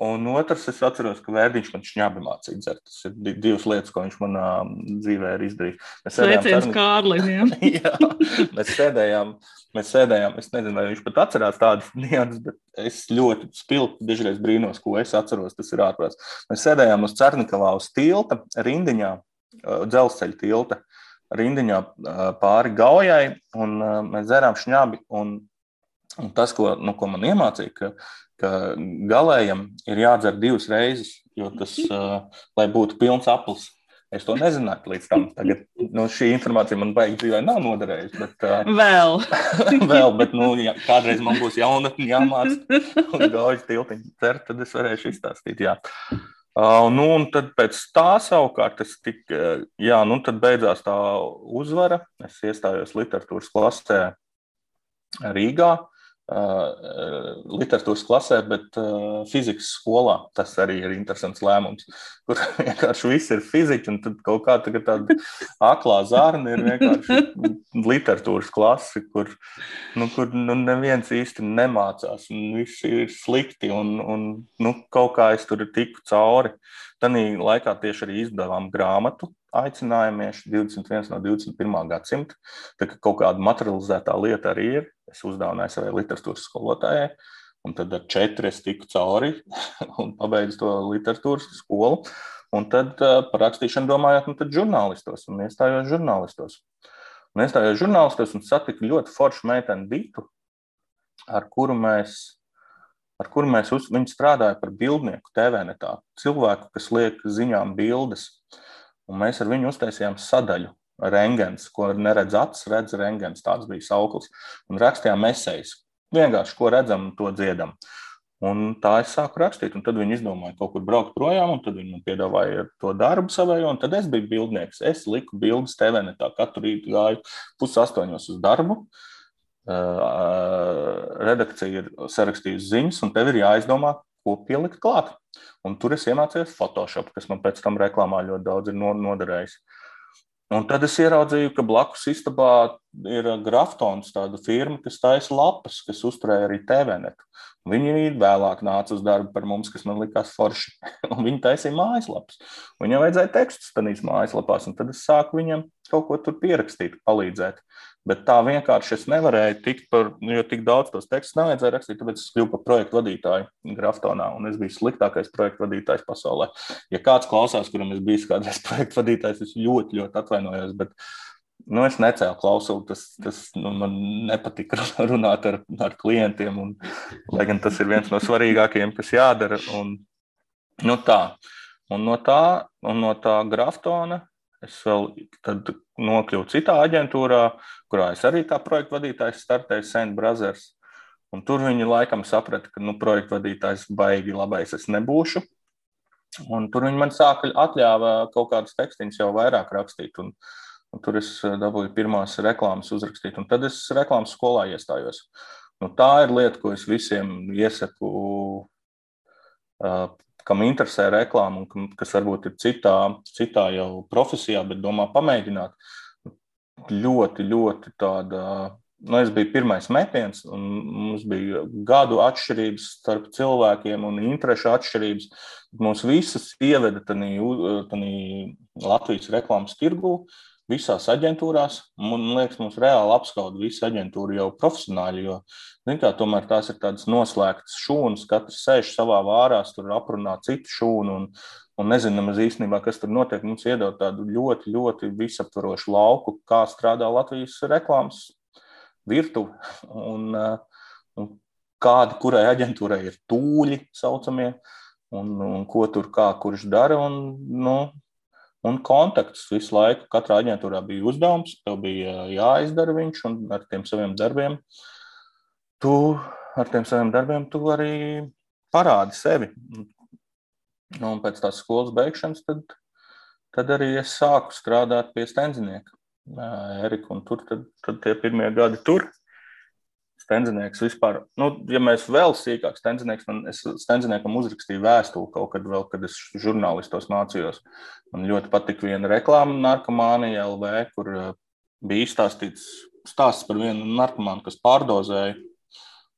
Un otrs, es atceros, ka Vērdiņš man šņābi mācīja dzert. Tas ir divas lietas, ko viņš manā dzīvē ir izdarījis. Mēs sēdējām Kārlim. Jā, mēs sēdējām, mēs sēdējām, es nezinu, vai viņš pat atcerās tādas nianses, bet es ļoti spilgti dažreiz brīnos, ko es atceros, tas ir ārprāts. Mēs sēdējām uz Cernikavā uz tilta, rindiņā, dzelzceļa tilta, rindiņā pāri gaujai, un mēs dzērām šņābi. Un, un tas, ko, nu, ko man iemācīja, ka ka galējam ir jādzer divas reizes, jo tas, uh, lai būtu pilns aplis. Es to nezināju līdz tam. Tagad nu, šī informācija man beigas dzīvē nav noderējusi. Bet, uh, vēl. vēl, bet nu, ja kādreiz man būs jaunatni jāmāca un gaužu tiltiņu cert, tad es varēšu izstāstīt. Jā. Uh, nu, un tad pēc tā savukārt es tik, uh, jā, nu tad beidzās tā uzvara. Es iestājos literatūras klasē Rīgā. Uh, literatūras klasē, bet uh, fizikas skolā. Tas arī ir interesants lēmums, kur vienkārši viss ir fizika, un tad kaut kā tāda aklā zārna ir vienkārši literatūras klase, kur, nu, kur nu, neviens īsti nemācās, un viss ir slikti, un, un nu, kaut kā es tur tiku cauri. Tanī laikā tieši arī izdevām grāmatu aicinājumieši 21 no 21. gadsimta. Tā kā kaut kāda materializētā lieta arī ir. Es uzdāvināju savai literatūras skolotājai, un tad ar četri es tiku cauri un pabeidzu to literatūras skolu. Un tad par rakstīšanu domājot, nu tad žurnālistos un iestājos žurnālistos. Un iestājos žurnālistos un satiku ļoti foršu meiteni Ditu, ar kuru mēs ar kuru mēs uz, strādājam par bildnieku TV netā. Cilvēku, kas liek ziņām bildes. Un mēs ar viņu uztaisījām sadaļu. Rengens, ko neredz acis, redz rengens. Tāds bija sauklis. Un rakstījām esejas. Vienkārši, ko redzam, to dziedam. Un tā es sāku rakstīt, un tad viņi izdomāja kaut kur braukt projām, un tad viņi man piedāvāja to darbu savējo, un tad es biju bildnieks. Es liku bildes TVNetā, katru rītu gāju pusastoņos uz darbu. Redakcija ir sarakstījusi ziņas, un tev ir jāizdomā, ko pielikt klāt. Un tur es iemācījos Photoshop, kas man pēc tam reklāmā ļoti daudz ir noderējis. Un tad es ieraudzīju, ka blakus istabā ir Graftons, tāda firma, kas taisa lapas, kas uzturēja arī TVNetu. Viņi vēlāk nāca uz darbu par mums, kas man likās forši. Viņi taisīja mājaslapas. Viņam vajadzēja tekstus tajās mājaslapās, un tad es sāku viņam kaut ko tur pierakstīt, palīdzēt. Bet tā vienkārši es nevarēju tikt par, jo tik daudz tos tekstus nevajadzēja rakstīt, tāpēc es kļuvu par projektu vadītāju Graftonā, un es biju sliktākais projektu vadītājs pasaulē. Ja kāds klausās, kuram es biju kādreiz projektu vadītājs, es ļoti, ļoti atvainojos, bet nu, es necēlu klausuli, tas, tas nu, man nepatika runāt ar, ar klientiem, un, lai gan tas ir viens no svarīgākajiem, kas jādara. Un, nu, tā. Un no tā, un no tā Graftona Es vēl nokļuvu citā aģentūrā, kurā es arī kā projekta vadītājs startēju Sand Brothers. Un tur viņi laikam saprata, ka nu, projekta vadītājs baigi labais es nebūšu. Un tur viņi man sāka atļāva kaut kādus tekstus jau vairāk rakstīt. Un, un tur es dabūju pirmās reklāmas uzrakstīt, un tad es reklāmas skolā iestājos. Nu, tā ir lieta, ko es visiem iesaku uh, kam interesē reklāma un kas varbūt ir citā, citā jau profesijā, bet domā pamēģināt. Ļoti, ļoti tāda. Nu, es biju pirmais metiens, un mums bija gadu atšķirības starp cilvēkiem un interešu atšķirības. Mūs visas ieveda tādā Latvijas reklāmas tirgū, visās aģentūrās. Man liekas, mums reāli apskauda visa aģentūra jau profesionāļi, jo kā, tomēr tās ir tādas noslēgtas šūnas, katrs sēž savā vārās, tur aprunā citu šūnu. Un, un nezinām īstenībā, kas tur notiek. Mums iedod tādu ļoti, ļoti visaptvarošu lauku, kā strādā Latvijas reklāmas virtuve. Un, un kādi, kurai aģentūrai ir tūļi saucamie, un, un ko tur kā kurš dara. Un, nu, un kontakts visu laiku. Katrā aģentūrā bija uzdevums, tev bija jāizdara viņš, un ar tiem saviem darbiem tu, ar tiem saviem darbiem tu arī parādi sevi. Nu, un pēc tās skolas beigšanas tad, tad arī es sāku strādāt pie stenzinieka. Erika, un tur tad, tad tie pirmie gadi tur. Stenzinieks vispār, nu, ja mēs vēl sīkāk, stenzinieks, man, es stenziniekam uzrakstīju vēstuli kaut kad vēl, kad es žurnālistos mācījos. Man ļoti patika viena reklāma narkomānija LV, kur uh, bija izstāstīts stāsts par vienu narkomānu, kas pārdozēja.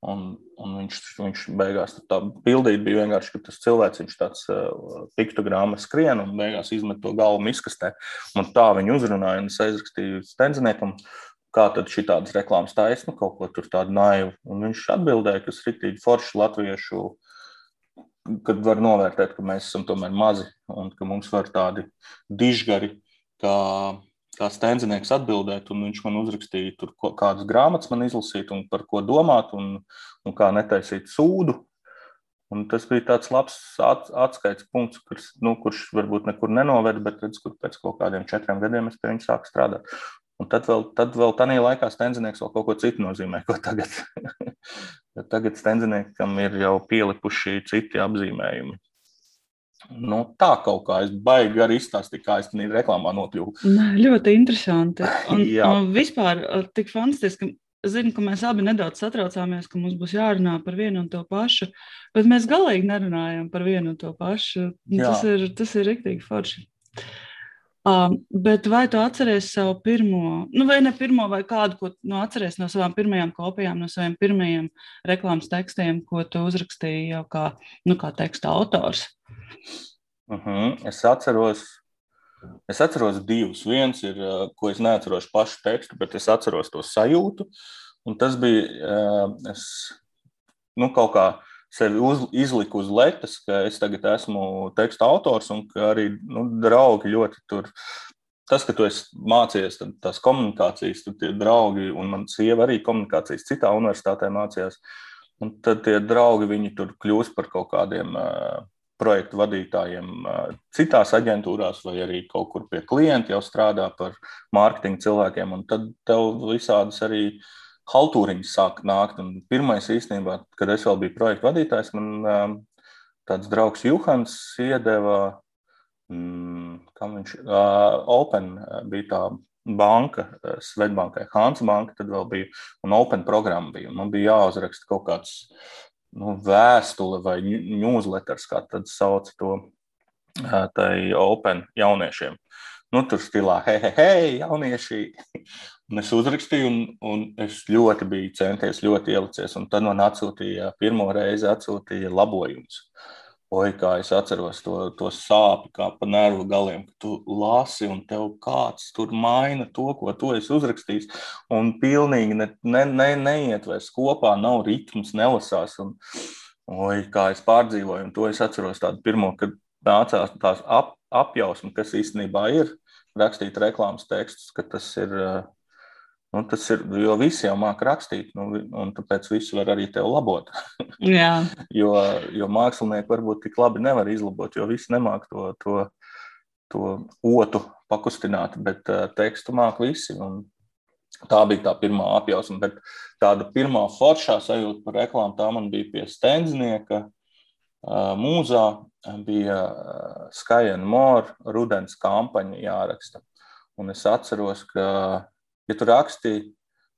Un, un viņš, viņš beigās tā bildīt bija vienkārši, ka tas cilvēks, viņš tāds uh, piktogramma skrien un beigās izmet to galvu miskastē. Un tā viņu uzrunāja, un es aizrakstīju stenziniekam, kā tad šī tādas reklāmas taisna, kaut ko tur tādu naivu. Un viņš atbildēja, ka tas ir rītīgi forši latviešu, kad var novērtēt, ka mēs esam tomēr mazi un ka mums var tādi dižgari, kā, kā stenzinieks atbildēt, un viņš man uzrakstīja tur kādas grāmatas man izlasīt un par ko domāt un, un kā netaisīt sūdu. Un tas bija tāds labs atskaites punkts, kurš, nu, kurš varbūt nekur nenoveda, bet redz, kur pēc kaut kādiem četriem gadiem es pie viņa sāku strādāt. Un tad vēl, tad vēl tādā laikā stenzinieks vēl kaut ko citu nozīmē, ko tagad. tagad stenziniekam ir jau pielipuši citi apzīmējumi. Nu, tā kaut kā es baigi arī izstāstīju, kā es tam reklāmā nokļuvu. Ļoti interesanti. Un, un vispār tik fantastiski. Zinu, ka mēs abi nedaudz satraucāmies, ka mums būs jārunā par vienu un to pašu, bet mēs galīgi nerunājam par vienu un to pašu. Jā. Tas ir, tas ir rīktīgi forši. Um, bet vai tu atceries savu pirmo, nu, vai ne pirmo, vai kādu, ko nu, atceries no savām pirmajām kopijām, no saviem pirmajiem reklāmas tekstiem, ko tu uzrakstīji jau kā, nu, kā teksta autors? Uh mhm, -huh. Es atceros, es atceros divus. Viens ir, uh, ko es neatceros pašu tekstu, bet es atceros to sajūtu. Un tas bija, uh, es nu, kaut kā sevi uz, izliku uz letes, ka es tagad esmu teksta autors un ka arī nu, draugi ļoti tur. Tas, ka tu mācījies tās komunikācijas, tad tie draugi, un man sieva arī komunikācijas citā universitātē mācījās, un tad tie draugi, viņi tur kļūst par kaut kādiem uh, projektu vadītājiem citās aģentūrās, vai arī kaut kur pie klienta jau strādā par mārketinga cilvēkiem. Un tad tev visādas arī haltūriņas sāk nākt. Un pirmais īstenībā, kad es vēl biju projektu vadītājs, man tāds draugs Juhans iedeva, mm, kam viņš, uh, Open bija tā banka, Svetbankai, Hansa banka, tad vēl bija, un Open programma bija. Man bija jāuzraksta kaut kāds nu, vēstule vai newsletters, kā tad sauc to tai Open jauniešiem. Nu, tur stilā, hei, hei, hei, jaunieši. Un es uzrakstīju, un, un es ļoti biju centies, ļoti ielicies. Un tad man atsūtīja, pirmo reizi atsūtīja labojumus. Oi, kā es atceros to, to sāpju, kā pa nervu galiem, ka tu lasi un tev kāds tur maina to, ko tu esi uzrakstījis. Un pilnīgi ne, ne, ne, neiet vairs kopā, nav ritms, nelasās. Un, oi, kā es pārdzīvoju, un to es atceros tādu pirmo, kad nācās tās ap, apjausma, kas īstenībā ir rakstīt reklāmas tekstus, ka tas ir Nu, tas ir, jo visi jau māca rakstīt, nu, un tāpēc visi var arī tevi labot. jo, jo mākslinieki varbūt tik labi nevar izlabot, jo visi nemāca to, to, to otu pakustināt, bet uh, tekstu māca visi. Tā bija tā pirmā apjausma, bet tāda pirmā foršā sajūta par reklāmu tā man bija pie Stendznieka. Uh, mūzā bija Sky and More rudens kampaņa jāraksta. Un es atceros, ka ja tu raksti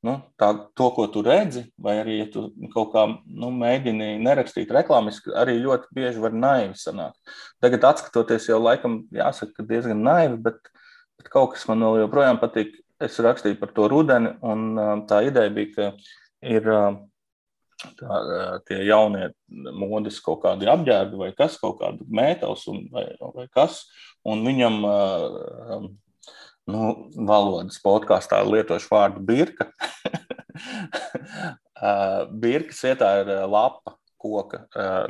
nu, tā, to, ko tu redzi, vai arī ja tu kaut kā nu, mēģini nerakstīt reklāmiski, arī ļoti bieži var naivi sanākt. Tagad, skatoties, jau laikam jāsaka, diezgan naivi, bet, bet kaut kas man joprojām patīk. Es rakstīju par to rudeni, un tā ideja bija, ka ir tā, tie jaunie modes kaut kādi apģērbi vai kas, kaut kāda mētels vai, vai kas, un viņam nu, valodas podkāstā lietošu vārdu birka. Birkas vietā ir lapa, koka,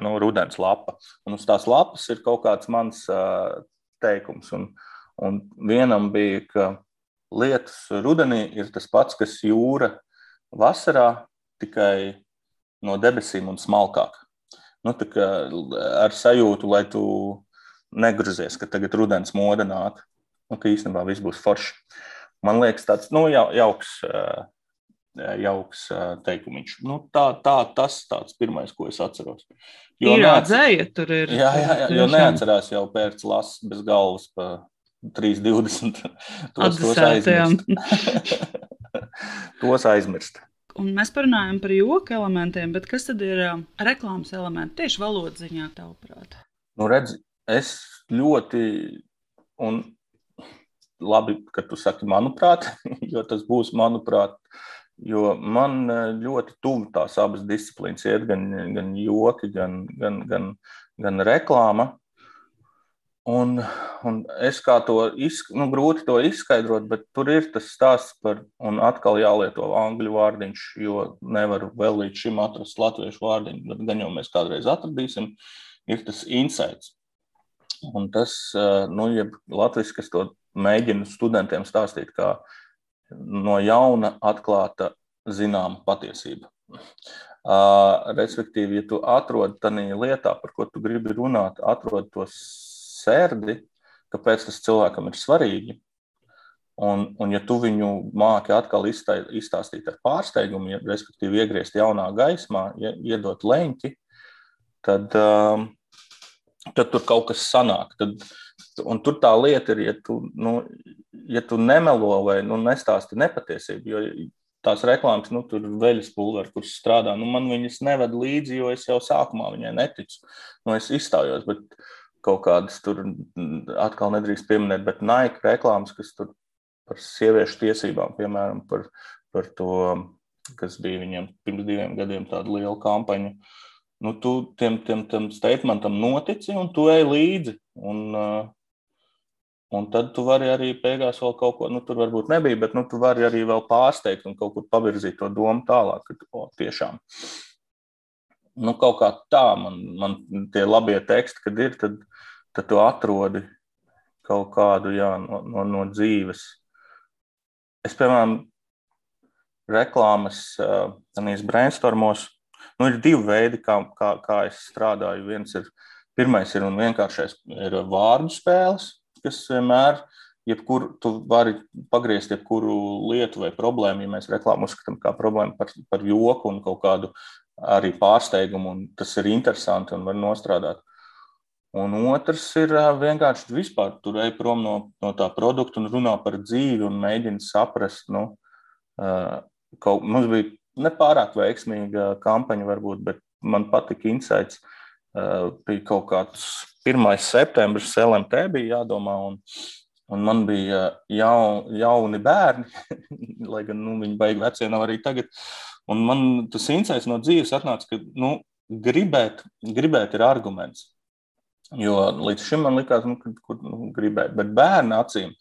nu, rudens lapa. Un uz tās lapas ir kaut kāds mans teikums. Un, un vienam bija, ka lietus rudenī ir tas pats, kas jūra vasarā, tikai no debesīm un smalkāk. Nu, ar sajūtu, lai tu negruzies, ka tagad rudens moda nāk un ka īstenībā viss būs forši. Man liekas, tāds nu, jau, jauks, jauks teikumiņš. Nu, tā, tā, tas tāds pirmais, ko es atceros. Jo ir jādzēja, tur ir. Jā, jā, jā jo neatcerās jau pēc lases bez galvas pa 3,20. Tos, tos aizmirst. tos aizmirst. Un mēs parunājam par joku elementiem, bet kas tad ir uh, reklāmas elementi tieši valodas ziņā, tavuprāt? Nu, redz, es ļoti, un labi, ka tu saki, manuprāt, jo tas būs, manuprāt, jo man ļoti tuvu tās abas disciplīnas iet, gan, gan joki, gan, gan, gan, gan reklāma. Un, un es kā to izskaidroju, nu, grūti to izskaidrot, bet tur ir tas stāsts par, un atkal jālieto angļu vārdiņš, jo nevaru vēl līdz šim atrast latviešu vārdiņu, bet gan jau mēs kādreiz atradīsim, ir tas insights. Un tas, e, nu, ja latviešu, kas to mēģinu studentiem stāstīt, kā no jauna atklāta zināma patiesība. Uh, respektīvi, ja tu atrod tādā lietā, par ko tu gribi runāt, atrod to sērdi, kāpēc tas cilvēkam ir svarīgi. Un, un ja tu viņu māki atkal izstāstīt ar pārsteigumu, ja, respektīvi iegriezt jaunā gaismā, ja, iedot leņķi, tad, um, tad tur kaut kas sanāk. Tad, Un tur tā lieta ir, ja tu, nu, ja tu nemelo vai nu, nestāsti nepatiesību, jo tās reklāmas, nu, tur veļas pulveri, kurš strādā. Nu, man viņas neved līdzi, jo es jau sākumā viņai neticu. Nu, es izstājos, bet kaut kādas tur atkal nedrīkst pieminēt, bet Nike reklāmas, kas tur par sieviešu tiesībām, piemēram, par, par to, kas bija viņiem pirms diviem gadiem tāda liela kampaņa. Nu, tu tiem, tiem, tiem statementam notici un tu ej līdzi. Un, uh, Un tad tu vari arī beigās vēl kaut ko, nu, tur varbūt nebija, bet nu, tu vari arī vēl pārsteigt un kaut kur pavirzīt to domu tālāk, ka, o, tiešām. Nu, kaut kā tā man, man tie labie teksti, kad ir, tad, tad tu atrodi kaut kādu jā, no, no, no dzīves. Es, piemēram, reklāmas, tādīs brainstormos, nu, ir divi veidi, kā, kā, kā es strādāju. Viens ir Pirmais ir un vienkāršais ir vārdu spēles, kas vienmēr, jebkur, tu vari pagriezt jebkuru lietu vai problēmu, ja mēs reklāmu uzskatām kā problēmu par, par joku un kaut kādu arī pārsteigumu, un tas ir interesanti un var nostrādāt. Un otrs ir vienkārši vispār tur ej prom no, no tā produkta un runā par dzīvi un mēģina saprast, nu, kaut, mums bija nepārāk veiksmīga kampaņa varbūt, bet man patika insights, bija kaut kāds 1. septembris, LMT bija jādomā, un, un man bija jaun, jauni bērni, lai gan nu, viņi baigi vecie nav arī tagad, Un man tas insights no dzīves atnāca, ka nu, gribēt, gribēt ir arguments. Jo līdz šim man likās, nu, ka nu, gribēt, bet bērnu acīm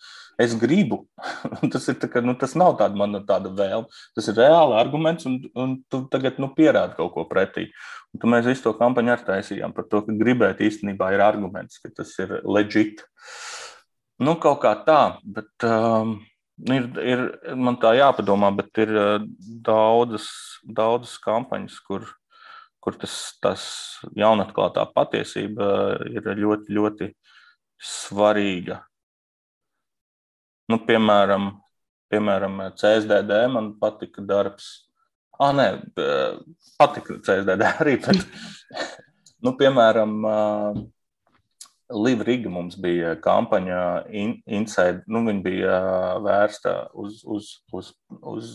es gribu. tas, ir, kā, nu, tas nav tāda mana tāda vēlme. Tas ir reāli arguments, un, un tu tagad nu, pierādi kaut ko pretī. Un mēs visu to kampaņu ar taisījām par to, ka gribēt īstenībā ir arguments, ka tas ir legit. Nu, kaut kā tā, bet. Um, Ir, ir, man tā jāpadomā, bet ir daudzas, daudzas kampaņas, kur, kur tas, tas jaunatklātā patiesība ir ļoti, ļoti svarīga. Nu, piemēram, piemēram, CSDD man patika darbs. Ah, nē, patika CSDD arī. Bet, nu, piemēram, Liva Riga mums bija kampaņa in, Inside. Nu, viņa bija vērsta uz, uz, uz, uz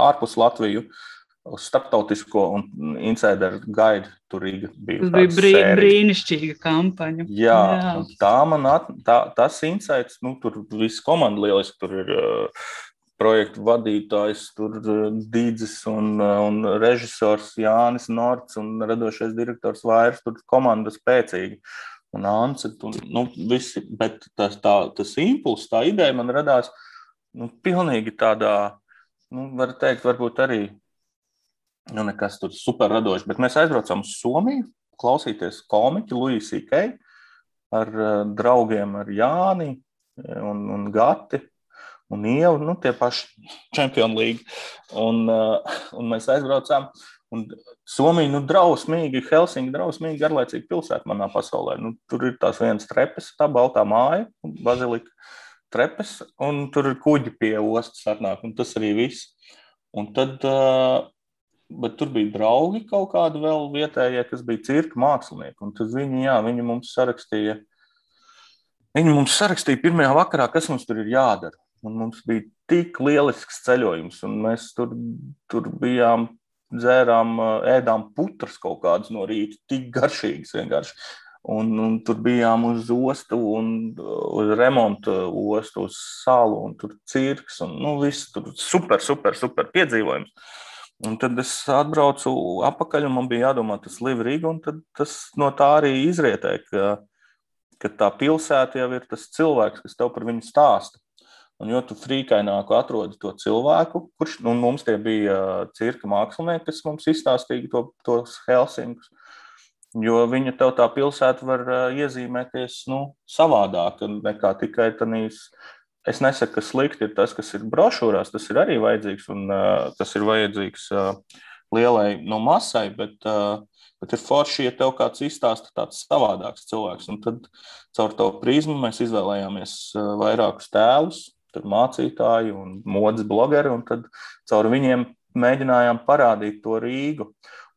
ārpus Latviju, uz starptautisko un Insider Guide. Tur bija, bija brī, brīnišķīga kampaņa. Jā, Jā. tā man at, tā, tas Insights, nu, tur viss komanda lieliski, tur ir uh, projektu vadītājs, tur Dīdzis un, un režisors Jānis Norts un radošais direktors Vairs, tur komanda spēcīga un Anse. Un, nu, visi, bet tas, tā, tas impulss, tā ideja man radās nu, pilnīgi tādā, nu, var teikt, varbūt arī nu, nekas tur super radošs. Bet mēs aizbraucām uz Somiju, klausīties komiķu Luisiju Kei ar uh, draugiem, ar Jāni un, un Gati. Un jau nu, tie paši Champions League. Un, uh, un mēs aizbraucām. Uh, Un Somija, nu, drausmīgi, Helsinki, drausmīgi garlaicīga pilsēta manā pasaulē. Nu, tur ir tās vienas trepes, tā baltā māja, bazilika trepes, un tur ir kuģi pie ostas atnāk, un tas arī viss. Un tad, bet tur bija draugi kaut kādi vēl vietējie, kas bija cirka mākslinieki, un tad viņi, jā, viņi mums sarakstīja, viņi mums sarakstīja pirmajā vakarā, kas mums tur ir jādara. Un mums bija tik lielisks ceļojums, un mēs tur, tur bijām dzērām, ēdām putras kaut kādas no rīta, tik garšīgas vienkārši. Un, un tur bijām uz ostu, un uz remontu ostu, uz salu, un tur cirks, un nu, viss tur super, super, super piedzīvojums. Un tad es atbraucu atpakaļ, un man bija jādomā tas un tad tas no tā arī izrietēja, ka, ka tā pilsēta jau ir tas cilvēks, kas tev par viņu stāsta. Un jo tu frīkaināku atrodi to cilvēku, kurš nu, mums tie bija cirka mākslinieki, kas mums izstāstīja to, tos Helsinkus, jo viņa tev tā pilsēta var iezīmēties nu, savādāk nekā tikai tādīs. Es nesaku, ka slikti ir tas, kas ir brošūrās, tas ir arī vajadzīgs un uh, tas ir vajadzīgs uh, lielai no nu, masai, bet, uh, bet ir forši, ja tev kāds izstāsta tāds savādāks cilvēks. Un tad caur to prizmu mēs izvēlējāmies uh, vairākus tēlus, tur mācītāji un modes blogeri, un tad caur viņiem mēģinājām parādīt to Rīgu.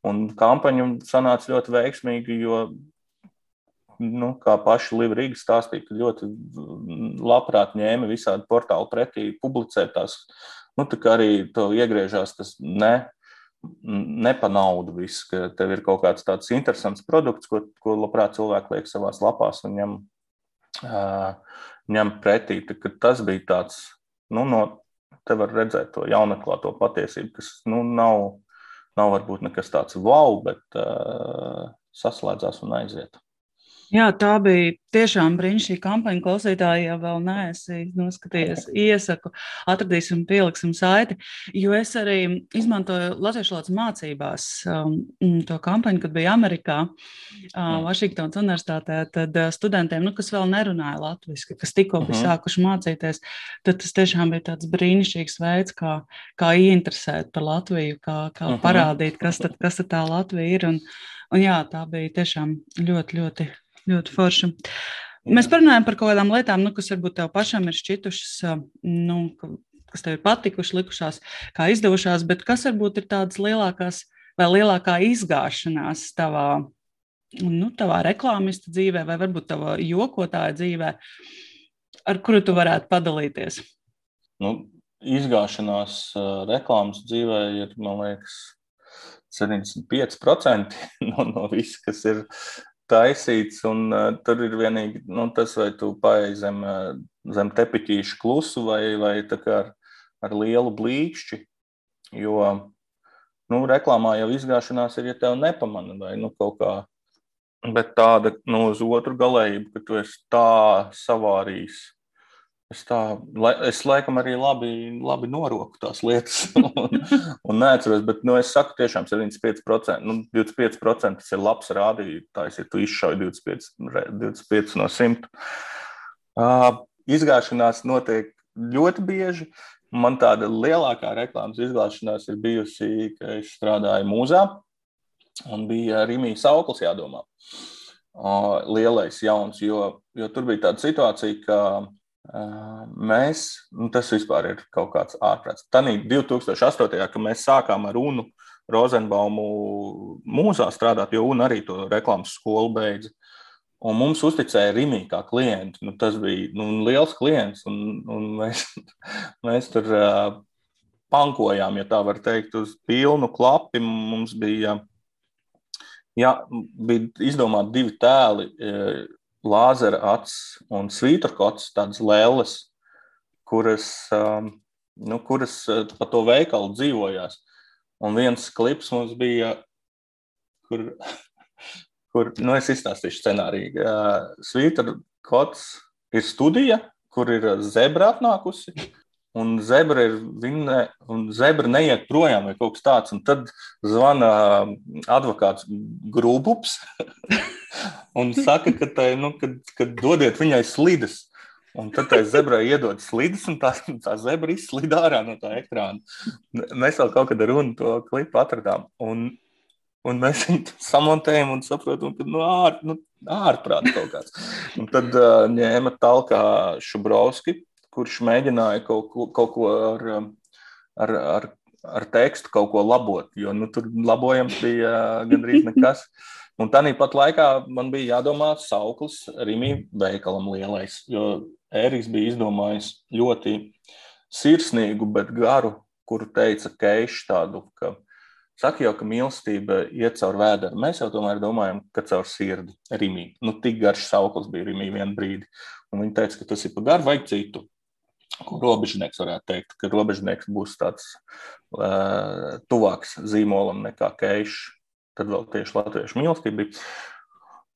Un kampaņa sanāca ļoti veiksmīga, jo, nu, kā paši Liva Rīga stāstīja, ka ļoti labprāt ņēma visādi portāli pretī, publicēt tās, nu, tā kā arī to iegriežās tas ne, ne pa naudu viss, ka tev ir kaut kāds tāds interesants produkts, ko, ko labprāt cilvēki liek savās lapās un ņem ņem pretī. Tas bija tāds, nu, no te var redzēt to jaunatklāto patiesību, kas nu, nav, nav varbūt nekas tāds wow, bet uh, saslēdzās un aiziet. Jā, tā bija tiešām brīnišķīga kampaņa. Klausītāji, ja vēl neesi noskatījies, iesaku, atradīsim, pieliksim saiti. Jo es arī izmantoju Latvijas valodas mācībās um, to kampaņu, kad biju Amerikā, uh, Vašingtonas universitātē. Tad uh, studentiem, nu, kas vēl nerunāja latviešu, kas tikko bija uh mhm. -huh. sākuši mācīties, tad tas tiešām bija tāds brīnišķīgs veids, kā, kā ieinteresēt par Latviju, kā, kā uh mhm. -huh. parādīt, kas tad, kas tad tā Latvija ir. Un, Un jā, tā bija tiešām ļoti, ļoti, ļoti forša. Mēs parunājam par kaut kādām lietām, nu, kas varbūt tev pašam ir šķitušas, nu, kas tev ir patikušas, likušās, kā izdevušās, bet kas varbūt ir tādas lielākās vai lielākā izgāšanās tavā, nu, tavā reklāmista dzīvē, vai varbūt tavā jokotāja dzīvē, ar kuru tu varētu padalīties? Nu, izgāšanās reklāmas dzīvē ir, man liekas, 75% no, no viss, kas ir taisīts. Un, uh, tur ir vienīgi nu, tas, vai tu paej zem, uh, zem tepiķīša klusu vai, vai ar, ar lielu blīkšķi. Jo nu, reklāmā jau izgāšanās ir, ja tev nepamana vai nu, kaut kā. Bet tāda nu, uz otru galējību, ka tu esi tā savārījis Es, tā, es laikam arī labi, labi noroku tās lietas, un, un neatceros. Bet nu, es saku, tiešām 75%, nu, 25% tas ir labs rādītājs, ja tu izšauji 25, 25 no 100. Uh, izgāšanās notiek ļoti bieži. Man tāda lielākā reklāmas izgāšanās ir bijusi, ka es strādāju mūzā un bija Rīgas auklis jādomā. Uh, lielais, jauns, jo, jo tur bija tāda situācija, ka Mēs, nu tas vispār ir kaut kāds ārprāts. Tanī 2008. kad mēs sākām ar UNU Rozenbaumu mūzā strādāt, jo UNU arī to reklāmas skolu beidza. Un mums uzticēja Rīgā kā klientu. Nu, tas bija nu, liels klients, un, un mēs, mēs tur uh, pankojām, ja tā var teikt, uz pilnu klapi. Mums bija, jā, bija izdomāti divi tēli. Uh, lāzera acis un svītrkots, tādas lēles, kuras, um, nu, kuras uh, pa to veikalu dzīvojās. Un viens klips mums bija, kur, kur nu, es izstāstīšu scenāriju. Uh, svītrkots ir studija, kur ir zebra atnākusi. Un zebra ir viņa, un zebra neiet projām, vai kaut kas tāds. Un tad zvana advokāts Grūbups un saka, ka, tai, nu, kad, kad dodiet viņai slides. Un tad tai zebrai iedod slides, un tā, tā zebra izslīd ārā no tā ekrāna. Mēs vēl kaut kad ar runu to klipu atradām. Un, un mēs viņu samontējam un saprotam, ka nu, ār, nu, ārprāts kaut kāds. Un tad uh, ņēma tālāk Šubrovski, kurš mēģināja kaut ko, kaut ko ar, ar, ar, ar tekstu kaut ko labot, jo nu, tur labojams bija gandrīz nekas. Un tā pat laikā man bija jādomā sauklis Rīgā veikalam lielais, jo Ēriks bija izdomājis ļoti sirsnīgu, bet garu, kuru teica Keišs tādu, ka saka jau, ka mīlestība iet caur vēderi. Mēs jau tomēr domājam, ka caur sirdi Rīgā. Nu, tik garš sauklis bija Rīgā vienā brīdī. Un viņi teica, ka tas ir pa garu, vajag citu. Robežnieks varētu teikt, ka robežnieks būs tāds uh, tuvāks zīmolam nekā Keišs tad vēl tieši latviešu mīlestība bija.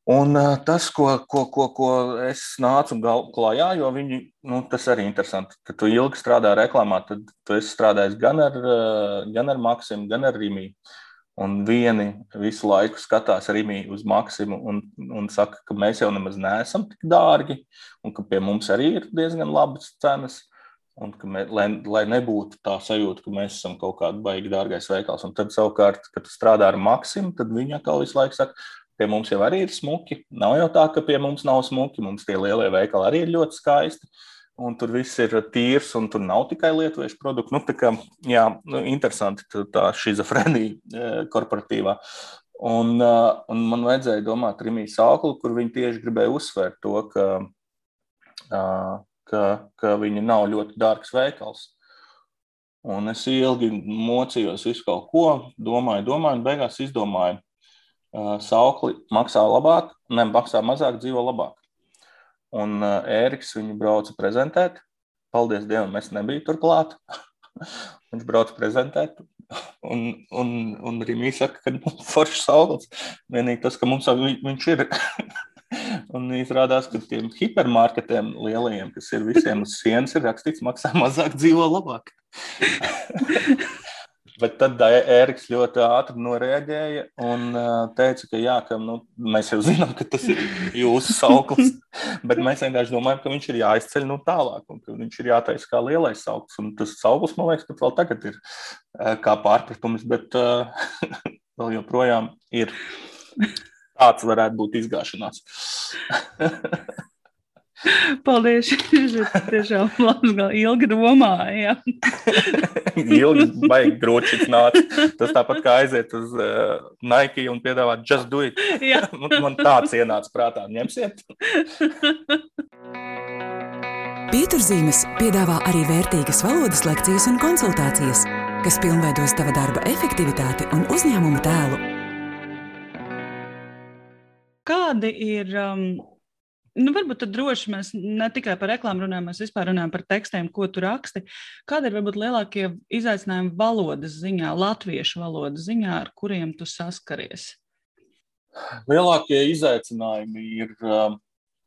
Un tas, ko, ko, ko, ko es nācu klajā, jo viņi, nu, tas arī ir interesanti. Kad tu ilgi strādā reklāmā, tad tu esi strādājis gan ar, gan ar Maksimu, gan ar Rīmiju. Un vieni visu laiku skatās Rīmiju uz Maksimu un, un saka, ka mēs jau nemaz neesam tik dārgi un ka pie mums arī ir diezgan labas cenas. Un mē, lai, lai nebūtu tā sajūta, ka mēs esam kaut kāda baigi dārgais veikals. Un tad, savukārt, kad strādā ar Maksimu, tad viņa atkal visu laiku saka, pie mums jau arī ir smuki. Nav jau tā, ka pie mums nav smuki. Mums tie lielie veikali arī ir ļoti skaisti. Un tur viss ir tīrs, un tur nav tikai lietuviešu produkti. Nu, tā kā, jā, nu, interesanti tā šizofrēnija e, korporatīvā. Un, e, un man vajadzēja domāt Rimijas auklu, kur viņi tieši gribēja uzsvērt to, ka ka, ka viņi nav ļoti dārgs veikals. Un es ilgi mocījos visu kaut ko, domāju, domāju, un beigās izdomāju, saukli maksā labāk, ne maksā mazāk, dzīvo labāk. Un uh, Ēriks viņu brauca prezentēt. Paldies Dievam, es nebiju tur klāt. Viņš brauca prezentēt, un, un, un viņš saka, ka nu, foršs sauklis. Vienīgi tas, ka mums viņš ir. Un izrādās, ka tiem hipermarketiem lielajiem, kas ir visiem uz sienas, ir rakstīts, maksā mazāk, dzīvo labāk. Bet tad Ēriks ļoti ātri noreaģēja un teica, ka, jā, ka nu, mēs jau zinām, ka tas ir jūsu sauklis. Bet mēs vienkārši domājam, ka viņš ir jāizceļ no nu, tālāk, un ka viņš ir jātaisa kā lielais sauklis. Un tas sauklis, man liekas, pat vēl tagad ir kā pārpratums, bet vēl joprojām ir. Tāds varētu būt izgāšanās. Paldies! Tiešām ilgi domāja. ilgi baigi gročits nāca. Tas tāpat kā aiziet uz uh, Nike un piedāvāt just do it. Man tāds ienāca prātā. Ņemsiet? Pieturzīmes piedāvā arī vērtīgas valodas lekcijas un konsultācijas, kas pilnveidos tava darba efektivitāti un uzņēmuma tēlu. Kādi ir um, Nu, varbūt tad droši mēs ne tikai par reklāmu runājam, mēs vispār runājam par tekstiem, ko tu raksti. Kādi ir varbūt lielākie izaicinājumi valodas ziņā, latviešu valodas ziņā, ar kuriem tu saskaries? Lielākie izaicinājumi ir, um,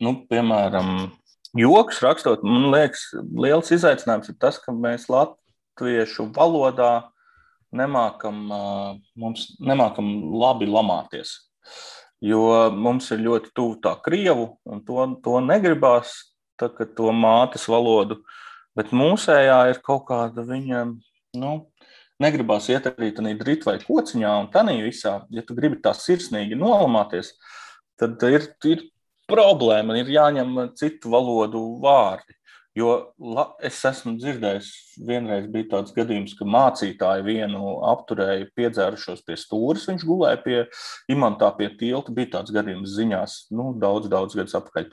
nu, piemēram, joks rakstot. Man liekas, liels izaicinājums ir tas, ka mēs latviešu valodā nemākam, uh, mums nemākam labi lamāties jo mums ir ļoti tuvu tā krievu, un to, to negribās, tā, to mātes valodu, bet mūsējā ir kaut kāda viņa, nu, negribās iet arī tādā drīt vai kociņā, un tā visā, ja tu gribi tā sirsnīgi nolamāties, tad ir, ir problēma, ir jāņem citu valodu vārdi. Jo la, es esmu dzirdējis, vienreiz bija tāds gadījums, ka mācītāji vienu apturēja piedzērušos pie stūres. Viņš gulēja pie imantā pie tilta. Bija tāds gadījums ziņās, nu, daudz, daudz gadus atpakaļ.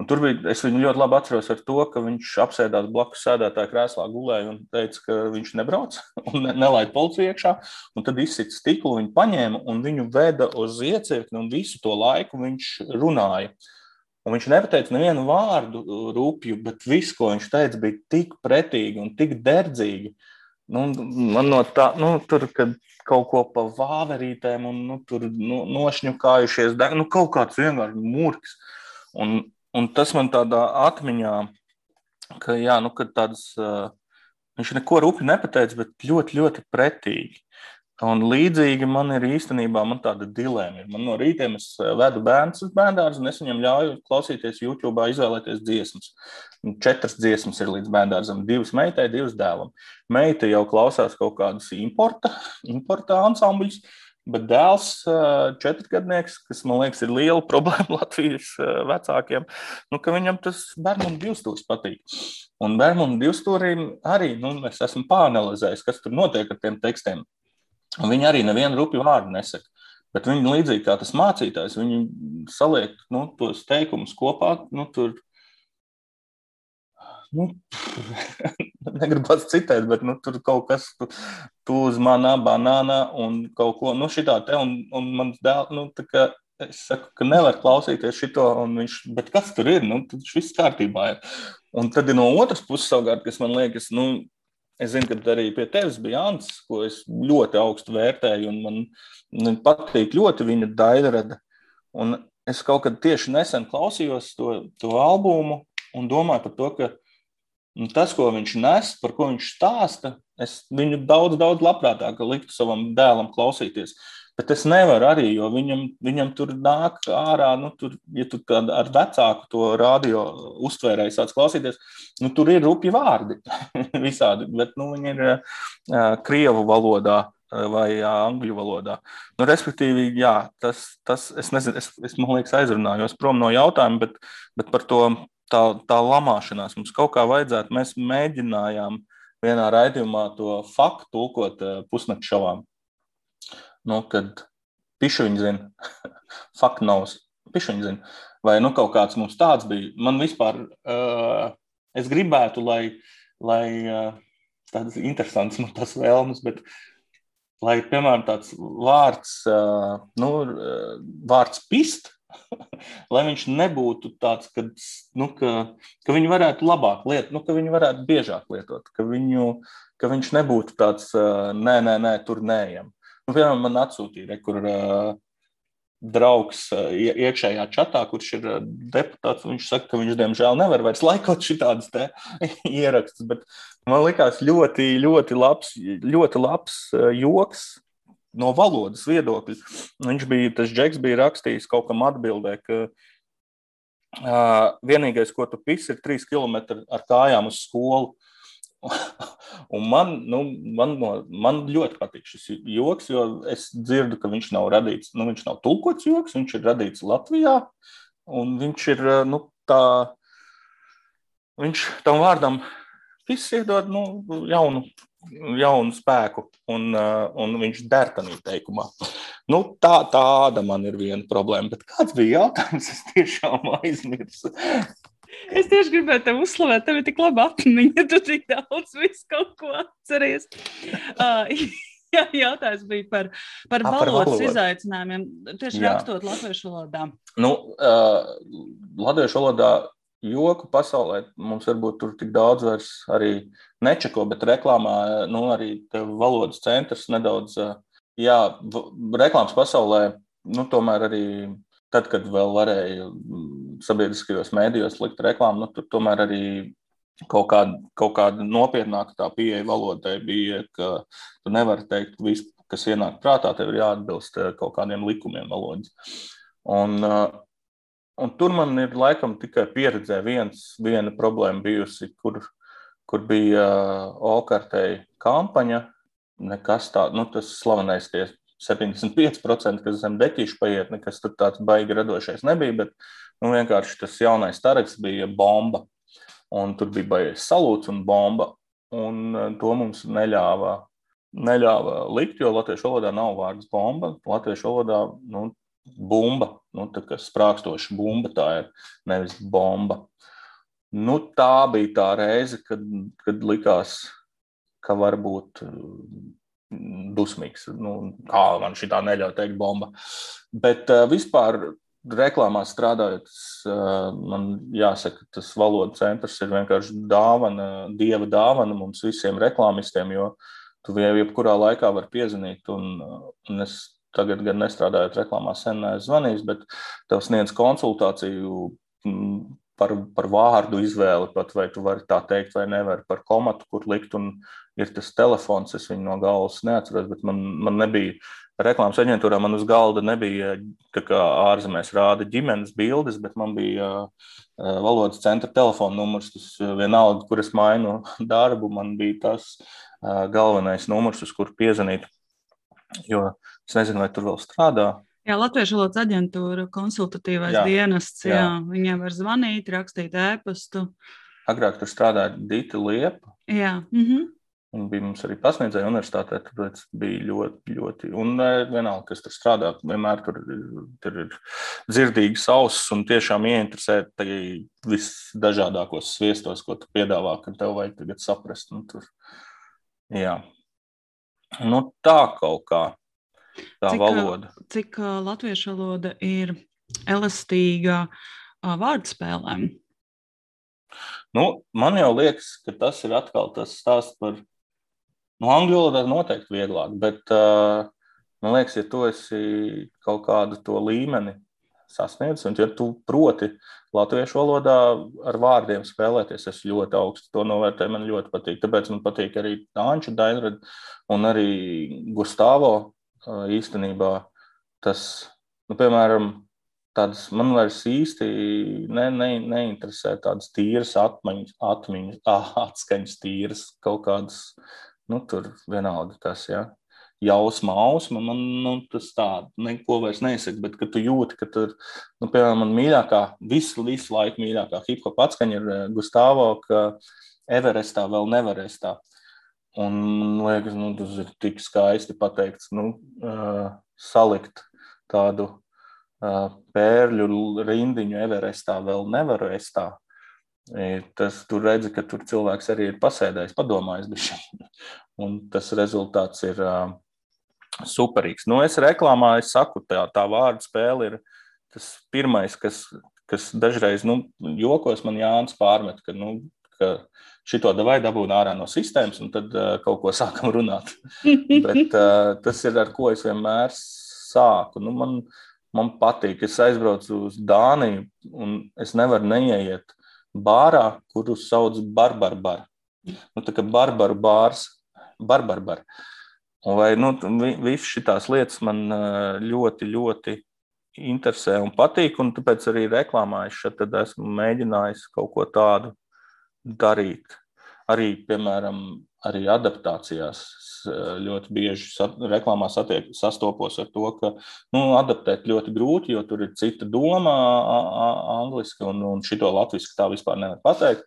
Un tur bija, es viņu ļoti labi atceros ar to, ka viņš apsēdās blakus sēdētāja krēslā, gulēja un teica, ka viņš nebrauc un ne, nelaid policiju iekšā. Un tad izsita stiklu, viņu paņēma un viņu veda uz iecirkni, un visu to laiku viņš runāja. Un viņš nepateica nevienu vārdu uh, rupju, bet viss, ko viņš teica, bija tik pretīgi un tik derdzīgi. Nu, man no tā, nu, tur, kad kaut ko pa vāverītēm un nu, tur nu, nošņukājušies, nu, kaut kāds vienkārši murgs. Un, un tas man tādā atmiņā, ka, jā, nu, kad tāds, uh, viņš neko rupi nepateica, bet ļoti, ļoti pretīgi. Un līdzīgi man ir īstenībā man tāda dilemma. Man no rītiem es eh, vedu bērnu uz bērnu, un es viņam ļauju klausīties YouTube, izvēlēties dziesmas. Četras dziesmas ir līdz bērnam, divas meitai, divas dēlam. Meita jau klausās kaut kādus importa, importa ansambļus, bet dēls, eh, četrgadnieks, kas man liekas, ir liela problēma Latvijas eh, vecākiem, nu, ka viņam tas bērnam divstūris patīk. Un bērnam divstūrim arī nu, es esmu pāranalizējis, kas tur notiek ar tiem tekstiem. Un viņi arī nevienu rupju vārdu nesaka. Bet viņi līdzīgi kā tas mācītājs, viņi saliek nu, tos teikumus kopā. Nu, tur, nu, negribu citēt, bet nu, tur kaut kas tu, uz manā banānā un kaut ko nu, šitā te. Un, un mans dēls, nu, es saku, ka nevar klausīties šito, un viņš, bet kas tur ir? Nu, tas viss kārtībā ir. Un tad ir no otras puses, savukārt, kas man liekas, nu, Es zinu, ka arī pie tevis bija Ants, ko es ļoti augstu vērtēju, un man, patīk ļoti viņa daļrada. Un es kaut kad tieši nesen klausījos to, to albumu un domāju par to, ka nu, tas, ko viņš nes, par ko viņš stāsta, es viņu daudz, daudz labprātāk liktu savam dēlam klausīties. Bet es nevaru arī, jo viņam, viņam tur nāk ārā, nu, tur, ja tu ar vecāku to radio uztvērēji sāc klausīties, nu, tur ir rupji vārdi visādi, bet nu, viņi ir uh, krievu valodā vai jā, angļu valodā. Nu, respektīvi, jā, tas, tas es, nezinu, es, es man liekas, aizrunājos prom no jautājuma, bet, bet par to tā, tā lamāšanās mums kaut kā vajadzētu. Mēs mēģinājām vienā raidījumā to faktu tulkot pusnakts šovām nu, kad pišķiņš zina, fakts nav, pišķiņš zina. Vai nu kaut kāds mums tāds bija. Man vispār, uh, es gribētu, lai, lai uh, tādas interesantas man tas vēlmes, bet lai, piemēram, tāds vārds, uh, nu, vārds pist, lai viņš nebūtu tāds, ka, nu, ka, ka viņu varētu labāk lietot, nu, ka viņu varētu biežāk lietot, ka, viņu, ka viņš nebūtu tāds, nē, nē, nē, tur neejam. Nu, piemēram, man atsūtīja, re, kur uh, draugs uh, iekšējā čatā, kurš ir uh, deputāts. Viņš saka, ka viņš diemžēl nevar vairs laikot šādas ierakstus. Bet man likās ļoti, ļoti labs, ļoti labs uh, joks. No valodas viedokļa. Viņš bija, tas Džeks bija rakstījis kaut kam atbildē, ka uh, vienīgais, ko tu pisi, ir trīs km ar kājām uz skolu. Un man, nu, man, man ļoti patīk šis joks, jo es dzirdu, ka viņš nav radīts, nu, viņš nav tulkots joks, viņš ir radīts Latvijā. Viņš ir nu, tā, viņš tam vārdam viss iedod nu, jaunu, jaunu spēku, un, un viņš der tādā teikumā. Nu, tā, tāda man ir viena problēma. Bet kāds bija jautājums? Es tiešām aizmirsu. Es tieši gribēju tevi uzslavēt, tev ir tik laba atmiņa, tu tik daudz visu kaut ko atceries. Uh, jā, jautājums bija par, par A, valodas par valodu. izaicinājumiem, tieši jā. rakstot latviešu valodā. Nu, uh, latviešu valodā joku pasaulē mums varbūt tur tik daudz vairs arī nečako, bet reklāmā nu, arī valodas centrs nedaudz, jā, reklāmas pasaulē, nu, tomēr arī tad, kad vēl varēja sabiedriskajos mēdījos likt reklāmu, nu, tur tomēr arī kaut kāda, kaut kāda nopietnāka tā pieeja valodai bija, ka tu nevari teikt visu, kas ienāk prātā, tev ir jāatbilst eh, kaut kādiem likumiem valodas. Un, eh, un tur man ir laikam tikai pieredzē viens, viena problēma bijusi, kur, kur bija eh, okartēji kampaņa, nekas tāds, nu, tas slavenais tie 75%, kas zem deķīša paiet, nekas tur tāds baigi radošais nebija, bet nu, vienkārši tas jaunais tareks bija bomba. Un tur bija baigies salūts un bomba. Un eh, to mums neļāva, neļāva likt, jo latviešu valodā nav vārds bomba. Latviešu valodā nu, bumba, nu, tā kā sprākstoša bumba, tā ir nevis bomba. Nu, tā bija tā reize, kad, kad likās, ka varbūt dusmīgs. Nu, kā man šī tā neļauj teikt, bomba. Bet uh, vispār reklāmā strādājot, man jāsaka, tas valodas centrs ir vienkārši dāvana, dieva dāvana mums visiem reklāmistiem, jo tu jau jebkurā laikā vari piezvanīt. Un, un es tagad gan nestrādājot reklāmā, sen neesmu zvanījis, bet tev sniedz konsultāciju par, par vārdu izvēli, pat vai tu vari tā teikt, vai nevari par komatu, kur likt. Un ir tas telefons, es viņu no galvas neatceros, bet man, man nebija. Reklāmas aģentūrā man uz galda nebija ārzemēs rāda ģimenes bildes, bet man bija valodas centra telefona numurs. Tas vienalga, kur es mainu darbu, man bija tas galvenais numurs, uz kuru piezvanīt. Jo es nezinu, vai tur vēl strādā. Jā, Latviešu valodas aģentūra, konsultatīvais jā, dienests. Jā. Jā, viņiem var zvanīt, rakstīt ēpastu. Agrāk tur strādāja Dita Liepa. Jā. -hmm. Un bija mums arī pasniedzēja universitātē, tāpēc bija ļoti, ļoti. Un e, vienalga, kas tur strādā, vienmēr tur, tur ir dzirdīgs auss un tiešām ieinteresēt visdažādākos sviestos, ko tu piedāvā, ka tev vajag tagad saprast. Nu, tur, jā. Nu, tā kaut kā tā cik, valoda. Cik latviešu valoda ir elastīga vārdspēlēm? Nu, man jau liekas, ka tas ir atkal tas stāsts par. Nu, angļu valodā noteikti vieglāk, bet uh, man liekas, ja tu esi kaut kādu to līmeni sasniedzis, un ja tu proti latviešu valodā ar vārdiem spēlēties, es ļoti augstu to novērtēju, man ļoti patīk. Tāpēc man patīk arī Anča Dainrada un arī Gustavo īstenībā tas, nu, piemēram, tādas man vairs īsti ne, ne, neinteresē tādas tīras atmiņas, atmiņas atskaņas, tīras kaut kādas, nu, tur vienalga kas, ja. Jausma, ausma, man nu, tas tā, neko vairs nesaka, bet, kad tu jūti, ka tur, nu, piemēram, man mīļākā, visu, visu laiku mīļākā hip-hop atskaņa ir Gustavo, ka Everestā vēl nevarēs tā. Un man liekas, nu, tas ir tik skaisti pateikts, nu, uh, salikt tādu uh, pērļu rindiņu Everestā vēl nevaru estā. Tas tur redzi, ka tur cilvēks arī ir pasēdējis, padomājis bišķi. Un tas rezultāts ir superīgs. Nu, es reklāmā, es saku, tā, tā vārdu spēle ir tas pirmais, kas, kas dažreiz, nu, jokos man Jānis pārmet, ka, nu, ka šito vai dabūnu ārā no sistēmas, un tad uh, kaut ko sākam runāt. Bet uh, tas ir ar ko es vienmēr sāku. Nu, man, man patīk, es aizbraucu uz Dāniju, un es nevaru neieiet bārā, kuru sauc Barbarbar. Nu, tā kā Barbaru bārs, Barbarbar. Un vai nu, visas šīs lietas man ļoti, ļoti interesē un patīk, un tāpēc arī reklāmā es šeit esmu mēģinājis kaut ko tādu darīt. arī, piemēram, arī adaptācijās ļoti bieži reklāmā satiek, sastopos ar to, ka nu, adaptēt ļoti grūti, jo tur ir cita doma angliski, un, un šito latviešu tā vispār nevar pateikt.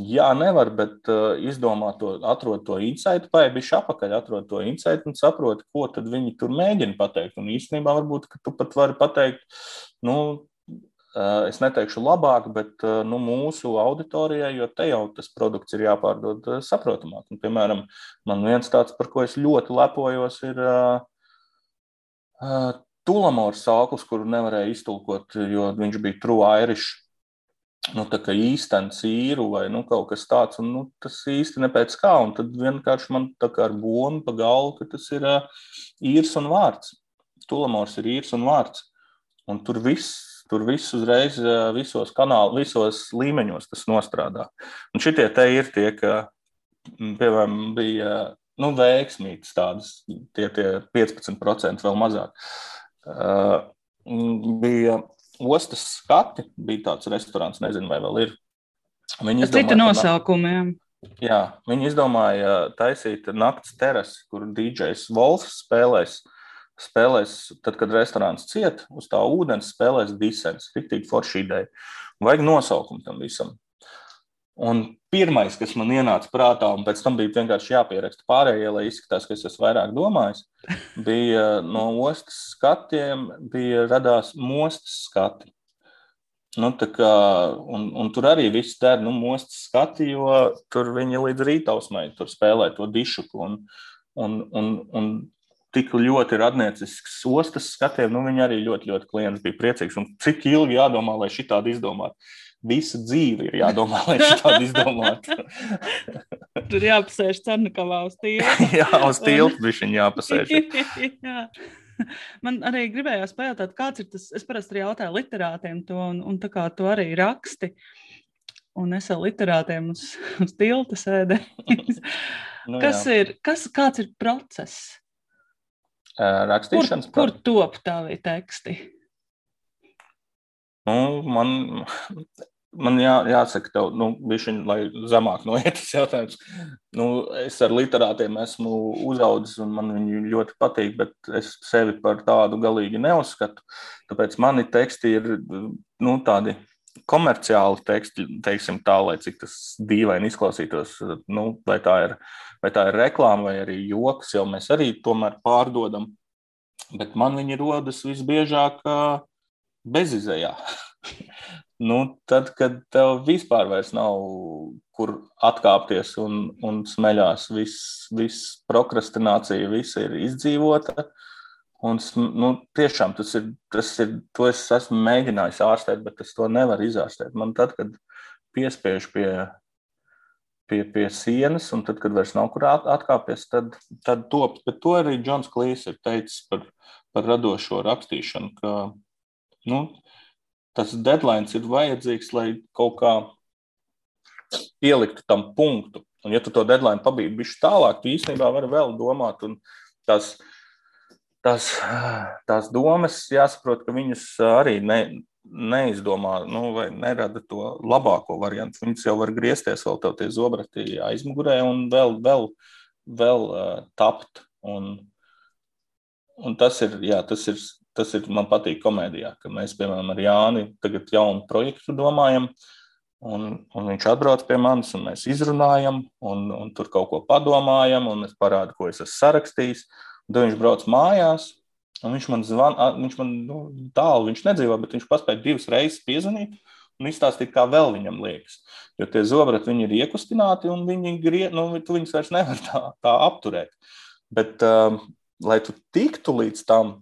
Jā, nevar, bet uh, izdomāt to, atrod to insightu, paibiši apakaļ, atrod to insightu un saproti, ko tad viņi tur mēģina pateikt. Un īstenībā varbūt, tu pat vari pateikt, nu, es neteikšu labāk, bet uh, nu, mūsu auditorijai, jo te jau tas produkts ir jāpārdod uh, saprotamāk. Un, piemēram, man viens tāds, par ko es ļoti lepojos, ir uh, Tulamors sāklis, kuru nevarēja iztulkot, jo viņš bija true Irish nu, īstenībā īru vai nu, kaut kas tāds, un nu, tas īsti ne pēc kā. Un tad vienkārši man tā kā ar bonu pa galvu, ka tas ir uh, īrs un vārds. Tulamors ir īrs un vārds. Un tur viss, tur viss uzreiz uh, visos kanālos, visos līmeņos tas nostrādā. Un šitie te ir tie, ka, piemēram, bija nu, veiksmīgas tādas, tie, tie 15% vēl mazāk. Uh, bija ostas skati bija tāds restorāns, nezinu, vai vēl ir. Viņi izdomāja, cita nosaukuma, jā. Jā, viņi izdomāja taisīt naktas terasi, kur DJs Wolfs spēlēs. Spēlēs, tad, kad restorāns ciet, uz tā ūdens spēlēs disens. Riktīgi forša ideja. Vajag nosaukumu tam visam. Un pirmais, kas man ienāca prātā, un pēc tam bija vienkārši jāpieraksta pārējie, lai izskatās, ka es esmu vairāk domājis, bija no ostas skatiem, bija radās mostas skati. Nu, kā, un, un tur arī viss der, nu, mostas skati, jo tur viņi līdz rītausmai spēlē to dišuku. Un, un, un, un tik ļoti radniecisks ostas skatiem, nu, viņi arī ļoti, ļoti klients bija priecīgs. Un cik ilgi jādomā, lai šitādi izdomātu visu dzīvi ir jādomā, lai šādi izdomātu. Tur jāpasēž Cernakavā uz tilta. Jā, uz tilta viņš viņu jāpasēž. Jā. Man arī gribējās pajautāt, kāds ir tas, es parasti arī jautāju literātiem to, un, un tā kā to arī raksti. Un es ar literātiem uz, uz tilta sēdēju. nu, kas jā. ir, kas, kāds ir process? Rakstīšanas kur, kur top tavi teksti? Nu, man, man jā, jāsaka, tev, nu, bišķiņ, lai zemāk noiet tas jautājums. Nu, es ar literātiem esmu uzaudzis, un man viņi ļoti patīk, bet es sevi par tādu galīgi neuzskatu. Tāpēc mani teksti ir nu, tādi komerciāli teksti, teiksim tā, lai cik tas dīvaini izklausītos. Nu, vai, tā ir, vai tā ir reklāma vai arī joks, jau mēs arī tomēr pārdodam. Bet man viņi rodas visbiežāk bezizējā. nu, tad, kad tev vispār nav kur atkāpties un, un smeļās, viss vis prokrastinācija, viss ir izdzīvota. Un, nu, tiešām tas ir, tas ir, to es esmu mēģinājis ārstēt, bet es to nevaru izārstēt. Man tad, kad piespiež pie, pie, pie sienas, un tad, kad vairs nav kur atkāpties, tad, tad top. Bet to arī Džons Klīs ir teicis par, par radošo rakstīšanu, ka nu, tas deadline ir vajadzīgs, lai kaut kā pieliktu tam punktu. Un, ja tu to deadline pabīdi bišķi tālāk, tu īstenībā vari vēl domāt. Un tās, tās, tās domas jāsaprot, ka viņas arī ne, neizdomā nu, vai nerada to labāko variantu. Viņas jau var griezties vēl tev tie zobrati aizmugurē un vēl, vēl, vēl uh, tapt. Un, un tas ir, jā, tas ir tas ir man patīk komēdijā, ka mēs, piemēram, ar Jāni tagad jaunu projektu domājam. Un, un viņš atbrauc pie manis, un mēs izrunājam, un, un tur kaut ko padomājam, un es parādu, ko es esmu sarakstījis. Tad viņš brauc mājās, un viņš man zvana, viņš man nu, tālu, viņš nedzīvo, bet viņš paspēja divas reizes piezvanīt un izstāstīt, kā vēl viņam liekas. Jo tie zobrati ir iekustināti, un viņi grie, nu, viņus vairs nevar tā, tā apturēt. Bet, um, lai tu tiktu līdz tam,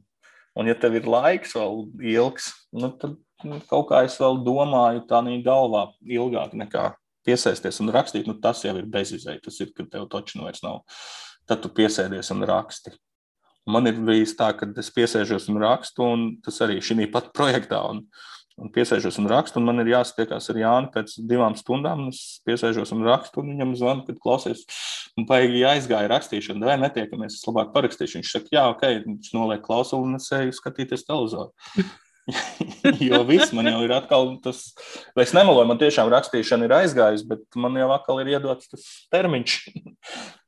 Un, ja tev ir laiks vēl ilgs, nu, tad nu, kaut kā es vēl domāju, tā nī galvā ilgāk nekā piesaisties un rakstīt. Nu, tas jau ir bezizēja. Tas ir, kad tev toču nu vairs nav. Tad tu piesēdies un raksti. Man ir bijis tā, ka es piesēžos un rakstu, un tas arī šī pat projektā. Un, un piesēžos un rakstu, un man ir jāsatiekās ar Jānu pēc divām stundām. Es piesēžos un rakstu, un viņam zvanu, kad klausies, un baigi aizgāja rakstīšana, vai netiekamies, es labāk parakstīšu. Viņš saka, jā, ok, viņš noliek klausuli un es eju skatīties televizoru. jo viss man jau ir atkal tas, vai es nemeloju, man tiešām rakstīšana ir aizgājusi, bet man jau atkal ir iedots tas termiņš.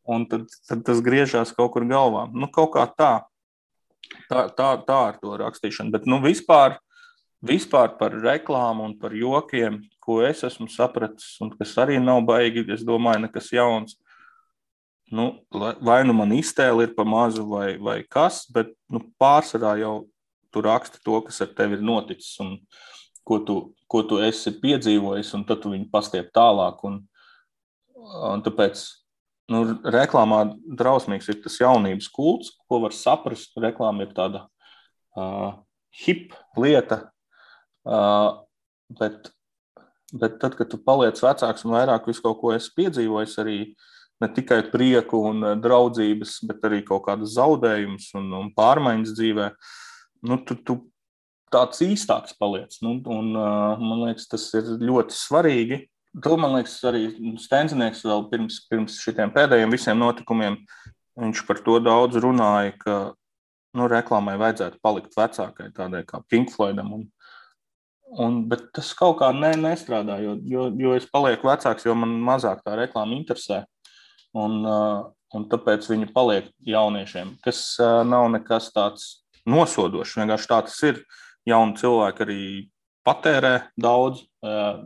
Un tad, tad tas griežās kaut kur galvā. Nu, kaut kā tā. Tā, tā, tā ar to rakstīšanu. Bet nu, vispār, vispār par reklāmu un par jokiem, ko es esmu sapratis, un kas arī nav baigi, es domāju, nekas jauns. Nu, vai nu man iztēle ir pa mazu, vai, vai kas, bet nu, pārsvarā jau tu raksti to, kas ar tevi ir noticis un ko tu, ko tu esi piedzīvojis, un tad tu viņu pastiep tālāk. Un, un tāpēc nu, reklāmā drausmīgs ir tas jaunības kults, ko var saprast. Reklāma ir tāda uh, hip lieta, uh, bet, bet tad, kad tu paliec vecāks un vairāk visu kaut ko esi piedzīvojis, arī ne tikai prieku un draudzības, bet arī kaut kādas zaudējumus un, un pārmaiņas dzīvēm nu, tu, tu tāds īstāks paliec. Nu, un, uh, man liekas, tas ir ļoti svarīgi. To man liekas, arī Stenzinieks vēl pirms, pirms šiem pēdējiem visiem notikumiem. Viņš par to daudz runāja, ka nu, reklāmai vajadzētu palikt vecākai, tādai kā Pink Floydam. Un, un, bet tas kaut kā ne, nestrādā, jo, jo, jo es palieku vecāks, jo man mazāk tā reklāma interesē. Un, uh, un tāpēc viņi paliek jauniešiem, kas uh, nav nekas tāds nosodošs. Vienkārši tā tas ir. Jauni cilvēki arī patērē daudz,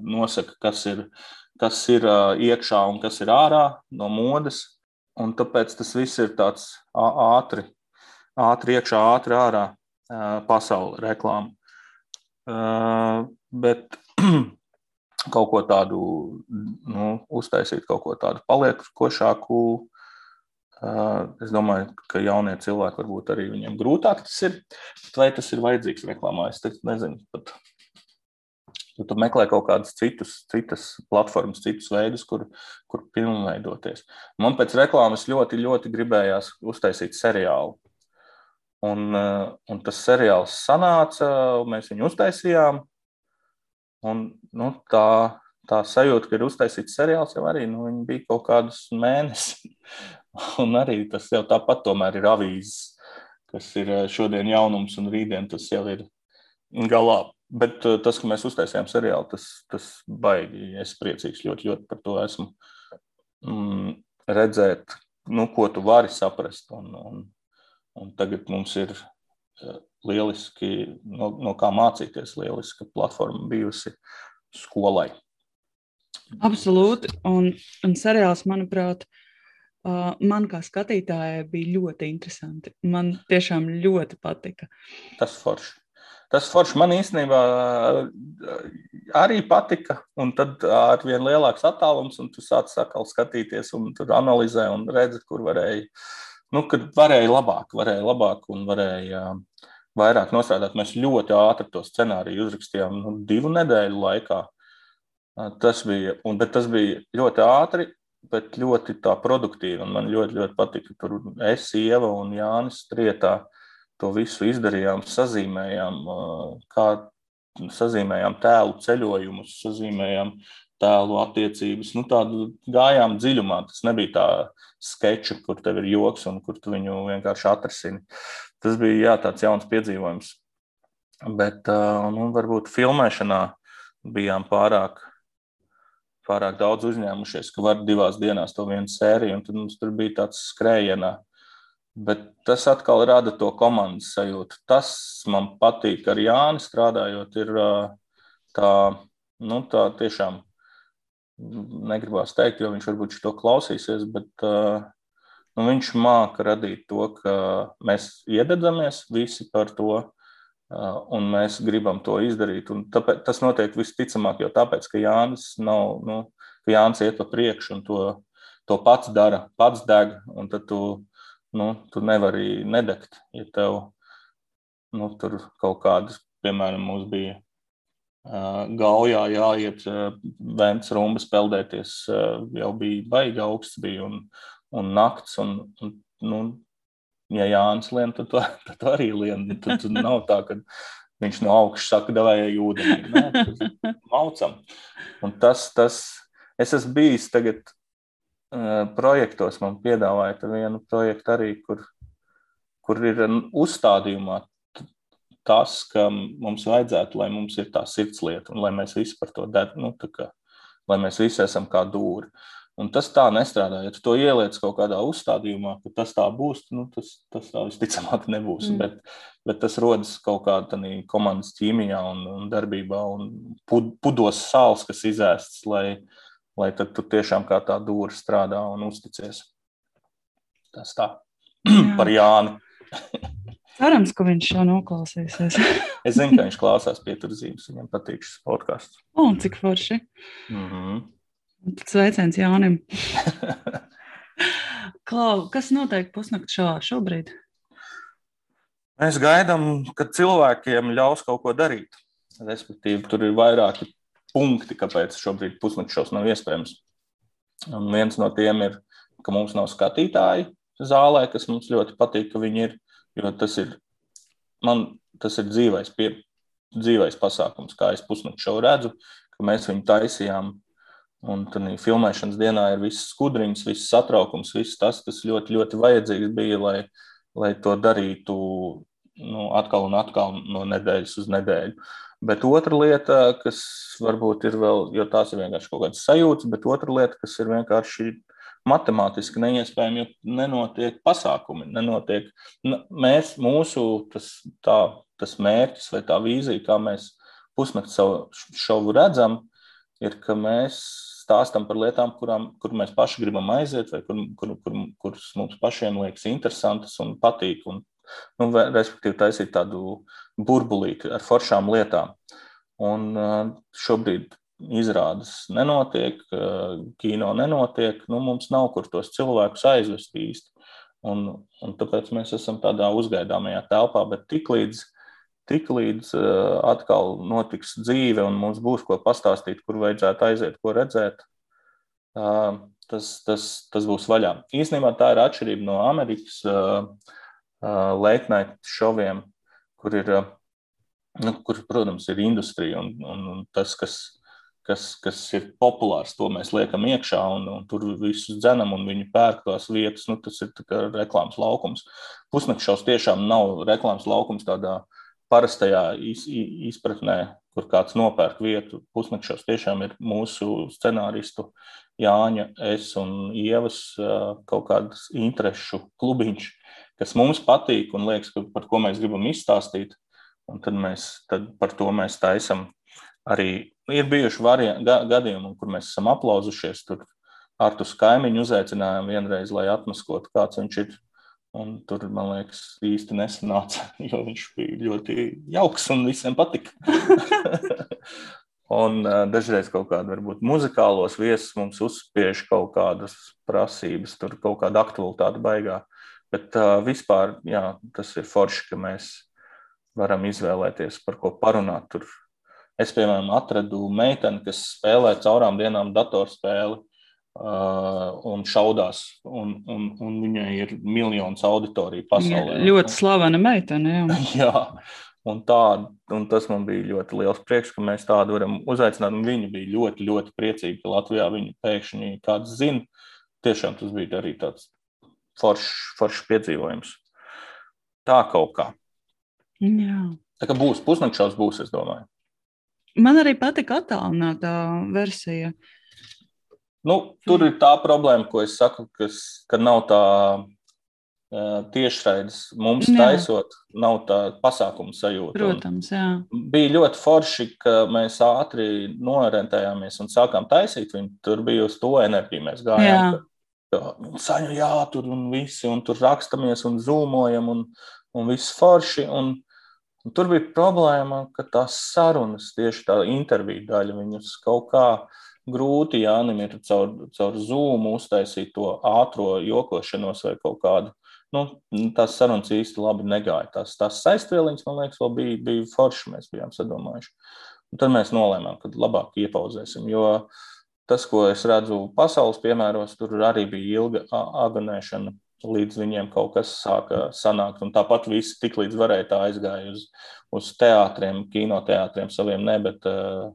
nosaka, kas ir, kas ir iekšā un kas ir ārā no modes. Un tāpēc tas viss ir tāds ātri, ātri iekšā, ātri ārā pasaules reklāma. Bet kaut ko tādu, nu, uztaisīt kaut ko tādu paliekošāku, Es domāju, ka jaunie cilvēki varbūt arī viņiem grūtāk tas ir. Vai tas ir vajadzīgs reklāmā? Es nezinu. Pat. Tu, tu meklē kaut kādas citus, citas platformas, citus veidus, kur, kur pilnveidoties. Man pēc reklāmas ļoti, ļoti gribējās uztaisīt seriālu. Un, un tas seriāls sanāca, mēs viņu uztaisījām. Un, nu, tā, tā sajūta, ka ir uztaisīts seriāls, jau arī nu, bija kaut kādus mēnešus. Un arī tas jau tāpat tomēr ir avīzes, kas ir eh, šodien jaunums un rītdien tas jau ir galā. Bet eh, tas, ka mēs uztaisījām seriālu, tas, tas baigi. Es priecīgs ļoti, ļoti par to esmu. Mm, redzēt, nu, ko tu vari saprast. Un, un, un tagad mums ir eh, lieliski, no, no kā mācīties, lieliska platforma bijusi skolai. Absolūti. Un, un seriāls, manuprāt, man kā skatītājai bija ļoti interesanti. Man tiešām ļoti patika. Tas forši. Tas forši man īstenībā arī patika, un tad ar vien lielāks attālums, un tu sāc atkal skatīties, un tur analizē un redzi, kur varēja, nu, kad varēja labāk, varēja labāk un varēja vairāk nostrādāt. Mēs ļoti ātri to scenāriju uzrakstījām nu, divu nedēļu laikā. Tas bija, un, tas bija ļoti ātri, bet ļoti produktīvi. Man ļoti, ļoti patika, ka tur es, Ieva un Jānis Strietā to visu izdarījām, sazīmējām, kā sazīmējām tēlu ceļojumus, sazīmējām tēlu attiecības. Nu, tādu gājām dziļumā. Tas nebija tā sketča, kur tev ir joks un kur tu viņu vienkārši atrasini. Tas bija jā, tāds jauns piedzīvojums. Bet nu, varbūt filmēšanā bijām pārāk pārāk daudz uzņēmušies, ka var divās dienās to vienu sēriju, tad mums tur bija tāds skrējienā. Bet tas atkal rada to komandas sajūtu. Tas man patīk ar Jāni strādājot, ir tā, nu, tā tiešām negribās teikt, jo viņš varbūt to klausīsies, bet nu, viņš māca radīt to, ka mēs iededzamies visi par to, un mēs gribam to izdarīt. Un tāpēc, tas notiek visticamāk jau tāpēc, ka Jānis, nav, nu, ka Jānis iet pa priekšu un to, to pats dara, pats deg, un tad tu, nu, tu nevari nedegt, ja tev nu, tur kaut kādas, piemēram, mums bija gaujā jāiet vēns rumbas peldēties, jau bija baigi augsts bija un, un nakts, un, un nu, ja Jānis lien, tad, to, tad to arī lien. Tad, tad nav tā, ka viņš no augšas saka, devējai ūdenī. Nē, maucam. Un tas, tas, es esmu bijis tagad projektos, man piedāvāja vienu projektu arī, kur, kur ir uzstādījumā tas, ka mums vajadzētu, lai mums ir tā sirdslieta un lai mēs visi par to dēļ, nu, kā, lai mēs visi esam kā dūri. Un tas tā nestrādā. Ja tu to ieliec kaut kādā uzstādījumā, ka tas tā būs, nu, tas, tas tā visticamāk nebūs. Mm. Bet, bet tas rodas kaut kādā komandas ķīmijā un, un darbībā, un pud, pudos sāls, kas izēsts, lai, lai tad tu tiešām kā tā dūra strādā un uzticies. Tas tā par Jāni. Cerams, ka viņš šo noklausīsies. es zinu, ka viņš klausās pieturzīmes. Viņam patīk šis podkāsts. O, cik forši. Mm -hmm. Sveiciens Jānim. Klau, kas notiek pusnakts šovā šobrīd? Mēs gaidām, ka cilvēkiem ļaus kaut ko darīt. Respektīvi, tur ir vairāki punkti, kāpēc šobrīd pusnakts šovs nav iespējams. Un viens no tiem ir, ka mums nav skatītāji zālē, kas mums ļoti patīk, ka viņi ir. Jo tas ir, man, tas ir dzīvais, pie, dzīvais pasākums, kā es pusnakts šovu redzu, ka mēs viņu taisījām Un tad filmēšanas dienā ir viss skudriņš, viss satraukums, viss tas, kas ļoti, ļoti vajadzīgs bija, lai, lai to darītu nu, atkal un atkal no nedēļas uz nedēļu. Bet otra lieta, kas varbūt ir vēl, jo tās ir vienkārši kaut kādas sajūtas, bet otra lieta, kas ir vienkārši matemātiski neiespējami, jo nenotiek pasākumi. Nenotiek, mēs, mūsu tas, tā, tas mērķis vai tā vīzija, kā mēs pusnakts savu šovu redzam, ir, ka mēs stāstam par lietām, kurām, kur mēs paši gribam aiziet, vai kur, kur, kur, kuras mums pašiem liekas interesantas un patīk. Un, nu, respektīvi, taisīt tādu burbulīti ar foršām lietām. Un šobrīd izrādes nenotiek, kino nenotiek, nu, mums nav kur tos cilvēkus aizvest īsti. Un, un tāpēc mēs esam tādā uzgaidāmajā telpā, bet tiklīdz tik līdz uh, atkal notiks dzīve un mums būs ko pastāstīt, kur vajadzētu aiziet, ko redzēt, tas, tas, tas būs vaļā. Īsnībā tā ir atšķirība no Amerikas late night šoviem, kur ir, nu, kur, protams, ir industrija un, un, un tas, kas, kas, kas ir populārs, to mēs liekam iekšā un, un tur visus dzenam un viņi pērk tās vietas. Nu, tas ir reklāmas laukums. Pusnakšaus tiešām nav reklāmas laukums tādā parastajā iz, izpratnē, kur kāds nopērk vietu pusnakšos, tiešām ir mūsu scenāristu Jāņa, es un Ievas kaut kādas interešu klubiņš, kas mums patīk un liekas, ka par ko mēs gribam izstāstīt. Un tad, mēs, tad par to mēs taisam arī. Ir bijuši variant, gadījumi, kur mēs esam aplauzušies. Tur ar to kaimiņu uzaicinājām vienreiz, lai atmaskotu, kāds viņš ir Un tur, man liekas, īsti nesanāca, jo viņš bija ļoti jauks un visiem patika. un uh, dažreiz kaut kāda, varbūt, muzikālos viesus mums uzspiež kaut kādas prasības, tur kaut kāda aktualitāte baigā. Bet uh, vispār, jā, tas ir forši, ka mēs varam izvēlēties, par ko parunāt. Tur es, piemēram, atradu meiteni, kas spēlē caurām dienām datorspēli Uh, un šaudās, un, un, un viņai ir miljonus auditoriju pasaulē. Ja, ļoti slavena meitene. Jā. jā, un, tā, un tas man bija ļoti liels prieks, ka mēs tādu varam uzaicināt. Viņa bija ļoti, ļoti priecīga, ka Latvijā viņa pēkšņi kāds zina. Tiešām tas bija arī tāds foršs, foršs piedzīvojums. Tā kaut kā. Jā. Tā kā būs pusnakšaus, būs, es domāju. Man arī patika attālinātā versija. Nu, tur ir tā problēma, ko es saku, kas, ka nav tā tiešraides. Mums jā. taisot, nav tā pasākuma sajūta. Protams, jā. Un bija ļoti forši, ka mēs ātri noorientējāmies un sākām taisīt viņu. Tur bija uz to enerģiju mēs gājām. Saņu, jā, tur un visi, un tur rakstamies un zūmojam, un, un viss forši. Un, un tur bija problēma, ka tās sarunas, tieši tā interviju daļa, viņus kaut kā uh, grūti Jānim ir caur, caur zūmu uztaisīt to ātro jokošanos vai kaut kādu. Nu, tās sarunas īsti labi negāja. Tās, tās saistvieliņas, man liekas, vēl bija, bija forši. Mēs bijām sadomājuši. Un tad mēs nolēmām, ka labāk iepauzēsim. Jo tas, ko es redzu pasaules piemēros, tur arī bija ilga agonēšana, līdz viņiem kaut kas sāka sanākt. Un tāpat visi tik līdz varēja tā aizgāja uz, uz teātriem, kinoteātriem saviem, ne, bet uh,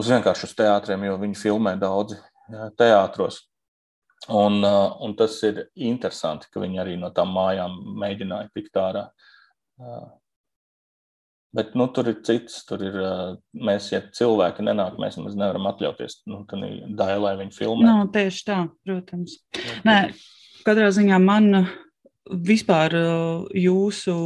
uz vienkārši uz teātriem, jo viņi filmē daudzi teātros. Un, uh, un tas ir interesanti, ka viņi arī no tām mājām mēģināja tikt ārā. Uh, Bet nu, tur ir cits. Tur ir, mēs, ja cilvēki nenāk, mēs nemaz nevaram atļauties nu, daļai, lai viņi filmē. No, tieši tā, protams. Nē, katrā ziņā man vispār jūsu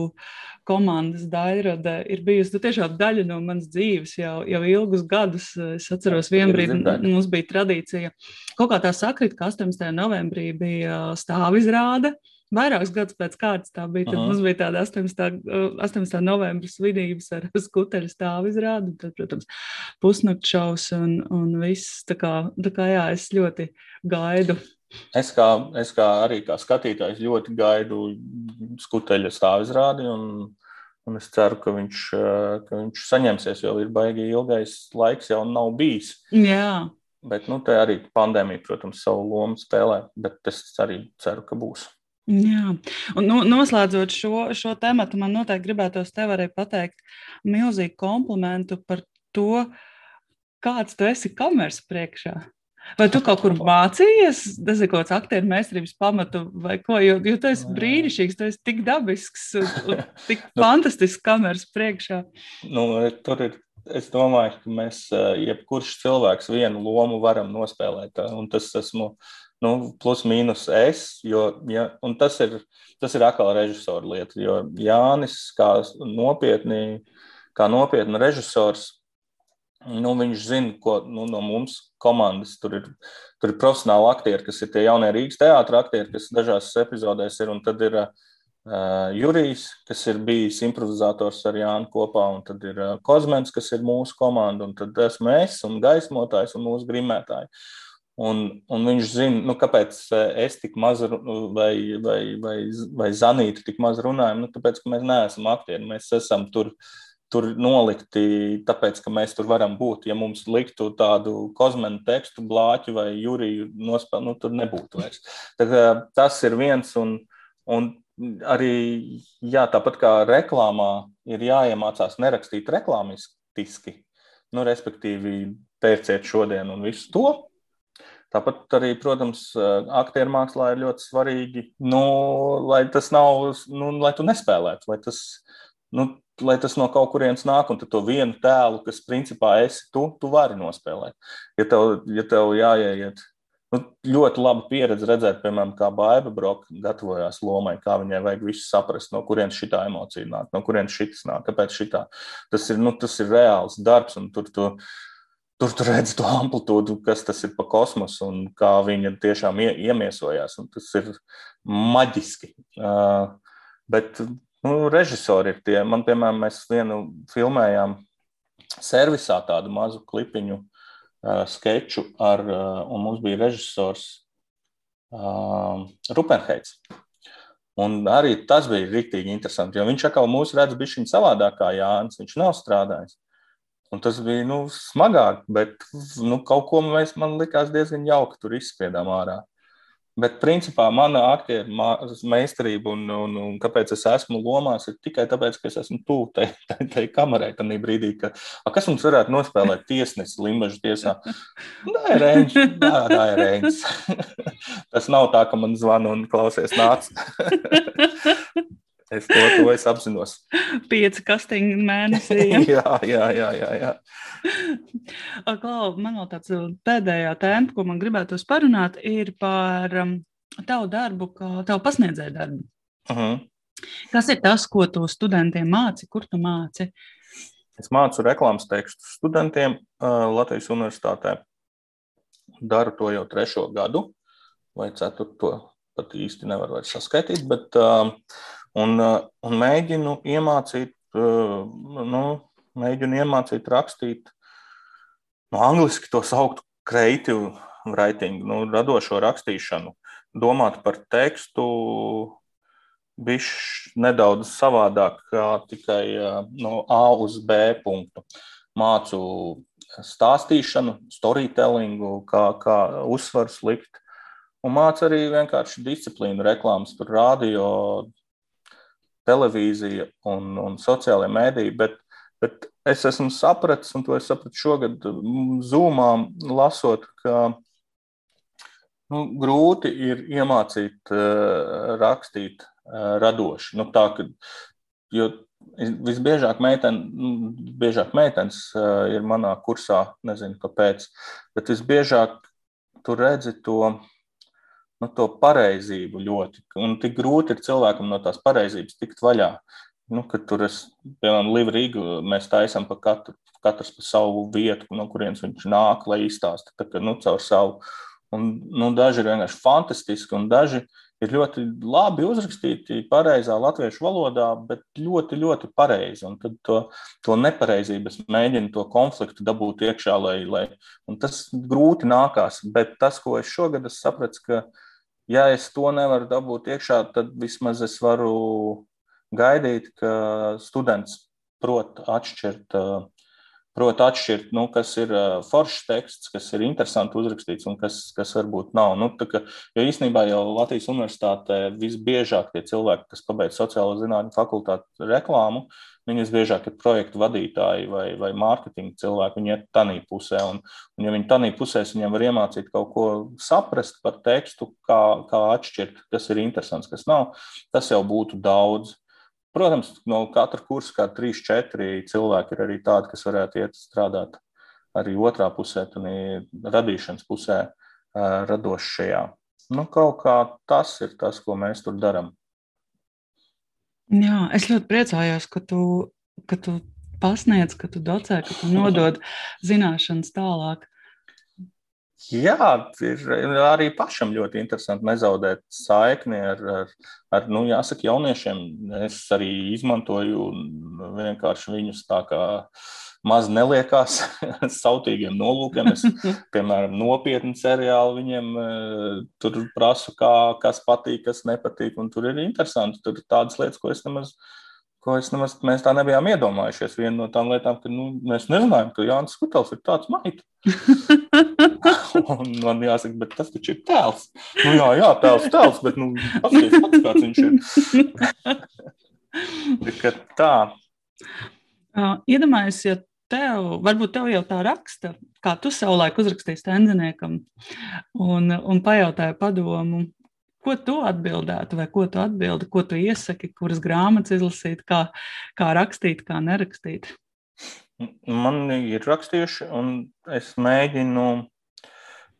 komandas daļrada ir bijusi nu, tiešām daļa no manas dzīves jau, jau ilgus gadus. Es atceros, vienā brīdī mums bija tradīcija. Kaut kā tā sakrit, ka 18. novembrī bija stāvizrāde. Vairākus gadus pēc kārtas tā bija. Tad -huh. mums bija tāda 18. 18. novembris svinības ar skuteļu stāvu izrādi. Tad, protams, pusnakts šaus un, un viss. Tā kā, tā kā jā, es ļoti gaidu. Es kā, es kā arī kā skatītājs ļoti gaidu skuteļa stāvu izrādi. Un, un es ceru, ka viņš, ka viņš saņemsies, jo ir baigi ilgais laiks jau nav bijis. Jā. Bet nu, te arī pandēmija, protams, savu lomu spēlē. Bet es arī ceru, ka būs. Jā, un nu, noslēdzot šo, šo tematu, man noteikti gribētos tev arī pateikt milzīgu komplimentu par to, kāds tu esi kameras priekšā. Vai tu kaut kur mācījies, tas ir kaut kāds aktieru meistarības pamatu, vai ko? Jo, jo tu esi brīnišķīgs, tu esi tik dabisks un, un tik nu, fantastisks kameras priekšā. Nu, tur ir, es domāju, ka mēs, jebkurš cilvēks, vienu lomu varam nospēlēt. Un tas esmu nu, plus mīnus es, jo ja, tas ir, tas ir atkal režisora lieta. Jo Jānis, kā nopietni, kā nopietni režisors, nu, viņš zina, ko nu, no mums komandas tur ir. Tur ir profesionāli aktieri, kas ir tie jaunie Rīgas teātris aktieri, kas dažās epizodēs ir. Un tad ir uh, Jurijs, kas ir bijis improvizators ar Jānu kopā, un tad ir uh, Kozmens, kas ir mūsu komanda, un tad esmu es un gaismotājs un mūsu grimētāji. Un, un viņš zina, nu, kāpēc eh, es tik maz vai, vai, vai, vai Zanīta tik maz runājam. Nu, tāpēc, ka mēs neesam aktieri. Mēs esam tur, tur nolikti, tāpēc, ka mēs tur varam būt. Ja mums liktu tādu kosmēnu tekstu, blāķu vai jūriju nospēlēt, nu, tur nebūtu vairs. Tā, tas ir viens. Un, un arī jā, tāpat kā reklāmā ir jāiemācās nerakstīt reklāmistiski, nu, respektīvi, pērciet šodien un visu to Tāpat arī, protams, aktieru mākslā ir ļoti svarīgi, nu, lai tas nav, nu, lai tu nespēlētu, lai tas, nu, lai tas no kaut kurienes nāk, un to vienu tēlu, kas principā esi tu, tu vari nospēlēt. Ja tev, ja tev jāieiet, nu, ļoti laba pieredze redzēt, piemēram, kā Baiba Broka gatavojās lomai, kā viņai vajag visu saprast, no kurienes šī emocija nāk, no kurienes šis nāk, kāpēc šitā. Tas ir, nu, tas ir reāls darbs, un tur tu. Tu tur tu redzi to amplitūdu, kas tas ir pa kosmosu un kā viņa tiešām iemiesojās. Tas ir maģiski. Uh, bet nu, režisori ir tie. Man, piemēram, mēs vienu filmējām servisā tādu mazu klipiņu, uh, sketču, ar, uh, un mums bija režisors uh, Rupenheits. Un arī tas bija rīktīgi interesanti, jo viņš atkal mūs redz bišķiņ savādāk kā Jānis. Viņš nav strādājis. Un tas bija nu, smagāk, bet nu, kaut ko mēs, man likās diezgan jauki tur izspiedām ārā. Bet, principā, mana aktieru meistarība un, un, un kāpēc es esmu lomās, ir tikai tāpēc, ka es esmu tuvu tai, tai, tai kamerai tajā brīdī, ka, a, kas mums varētu nospēlēt tiesnesi Limbaģa tiesā. Tā ir rēņš, tā, tā ir rēņš. Tas nav tā, ka man zvana un klausies nāc. Es to, to es apzinos. Pieci kastiņi mēnesī. jā, jā, jā. jā, jā. Klau, man vēl tāds uh, pēdējā tēma, ko man gribētos parunāt, ir par um, tavu darbu, kā tavu pasniedzēju darbu. Uh. -huh. Kas ir tas, ko tu studentiem māci, kur tu māci? Es mācu reklāmas tekstu studentiem uh, Latvijas Universitātē. Daru to jau trešo gadu vai ceturto, pat īsti nevaru vairs saskaitīt, bet uh, Un, uh, un mēģinu iemācīt, uh, nu, mēģinu iemācīt rakstīt, nu, angliski to saukt creative writing, nu, radošo rakstīšanu, domāt par tekstu bišķi nedaudz savādāk, kā tikai uh, no A uz B punktu. Mācu stāstīšanu, storytellingu, kā, kā uzsvars likt, un mācu arī vienkārši disciplīnu reklāmas par radio, televīzija un, un sociālajie mēdīji, bet, bet es esmu sapratis, un to es sapratu šogad zūmā, lasot, ka nu, grūti ir iemācīt uh, rakstīt uh, radoši. Nu, tā, ka, jo Visbiežāk, meiten, biežāk meitenes uh, ir manā kursā, nezinu kāpēc, bet visbiežāk tu redzi to, nu, to pareizību ļoti. Un tik grūti ir cilvēkam no tās pareizības tikt vaļā. Nu, kad tur es, piemēram, Livrīgu mēs taisām pa katru, katrs pa savu vietu, no kurienes viņš nāk, lai izstāsta, tā kā, nu, caur savu. Un, nu, daži ir vienkārši fantastiski, un daži ir ļoti labi uzrakstīti pareizā latviešu valodā, bet ļoti, ļoti pareizi. Un tad to, to nepareizības mēģina to konfliktu dabūt iekšā, lai, lai tas grūti nākās. Bet tas, ko es šogad es sapratu, ka, ja es to nevaru dabūt iekšā, tad vismaz es varu gaidīt, ka students prot atšķirt uh, prot atšķirt, nu, kas ir foršs teksts, kas ir interesanti uzrakstīts un kas, kas varbūt nav. Nu, ka, jo īstenībā jau Latvijas universitātē visbiežāk tie cilvēki, kas pabeidz sociālo zinātņu fakultāti reklāmu, viņi visbiežāk ir projektu vadītāji vai, vai mārketinga cilvēki. Viņi ir tādā pusē, un, un ja viņi tādā pusē, viņiem var iemācīt kaut ko saprast par tekstu, kā, kā atšķirt, kas ir interesants, kas nav. Tas jau būtu daudz. Protams, no katra kursa kā 3-4 cilvēki ir arī tādi, kas varētu iet strādāt arī otrā pusē, tad radīšanas pusē, radošajā. Nu, kaut kā tas ir tas, ko mēs tur darām. Jā, es ļoti priecājos, ka tu, ka tu pasniedz, ka tu docē, ka tu nodod zināšanas tālāk. Jā, ir arī pašam ļoti interesanti nezaudēt saikni ar, ar, ar nu, jāsaka, jauniešiem. Es arī izmantoju vienkārši viņus tā kā maz neliekās sautīgiem nolūkiem. Es, piemēram, nopietni seriāli viņiem eh, tur prasu, kā, kas patīk, kas nepatīk. Un tur ir interesanti. Tur ir tādas lietas, ko es nemaz ko es nemaz, mēs tā nebijām iedomājušies. Viena no tām lietām, ka nu, mēs nezinājām, ka Jānis Skutels ir tāds maita. un man jāsaka, bet tas taču ir tēls. Nu, jā, jā, tēls, tēls, bet nu, paskaties, pats kāds viņš ir. Tikai tā. Uh, Iedomājieties, ja tev, varbūt tev jau tā raksta, kā tu savulaik uzrakstīji stendiniekam un, un pajautāji padomu, Ko tu atbildētu, vai ko tu atbildi, ko tu iesaki, kuras grāmatas izlasīt, kā, kā rakstīt, kā nerakstīt? Man ir rakstījuši, un es mēģinu,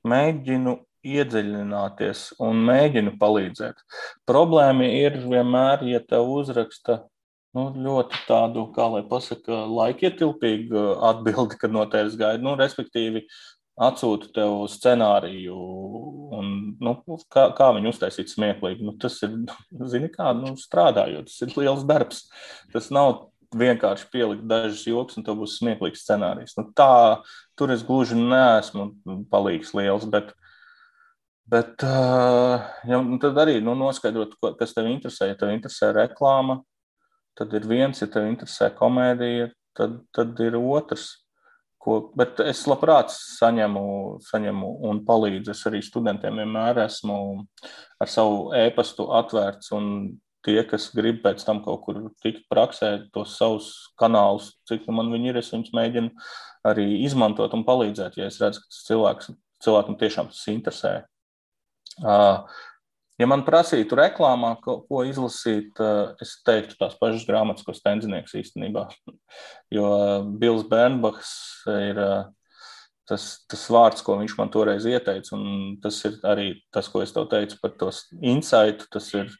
mēģinu iedziļināties un mēģinu palīdzēt. Problēma ir vienmēr, ja te uzraksta nu, ļoti tādu, kā lai pasaka, laikietilpīgu atbildi, kad no tevis gaida. Nu, respektīvi, atsūta tev scenāriju, un nu, kā, kā viņu uztaisīt smieklīgi. Nu, tas ir, zini, kā nu, strādājot, tas ir liels darbs. Tas nav vienkārši pielikt dažus joks, un tev būs smieklīgs scenārijs. Nu, tā, tur es gluži neesmu palīgs liels, bet, bet ja, nu, tad arī nu, noskaidrot, kas tev interesē. Ja tev interesē reklāma, tad ir viens, ja tev interesē komēdija, tad, tad ir otrs. Ko, bet es labprāt saņemu, saņemu un palīdzu. Es arī studentiem vienmēr esmu ar savu e-pastu atvērts. Tie, kas grib pēc tam kaut kur tikt praksē, tos savus kanālus, cik nu man viņi ir, es viņus mēģinu arī izmantot un palīdzēt, ja es redzu, ka cilvēks, cilvēkam tiešām tas interesē. Uh, Ja man prasītu reklāmā, ko, ko izlasīt, eh, es teiktu tās pašas grāmatas, ko Stenzinieks īstenībā. Jo Bills Bernbachs ir eh, tas, tas vārds, ko viņš man toreiz ieteica, un tas ir arī tas, ko es tev teicu par tos insightu. Tas ir,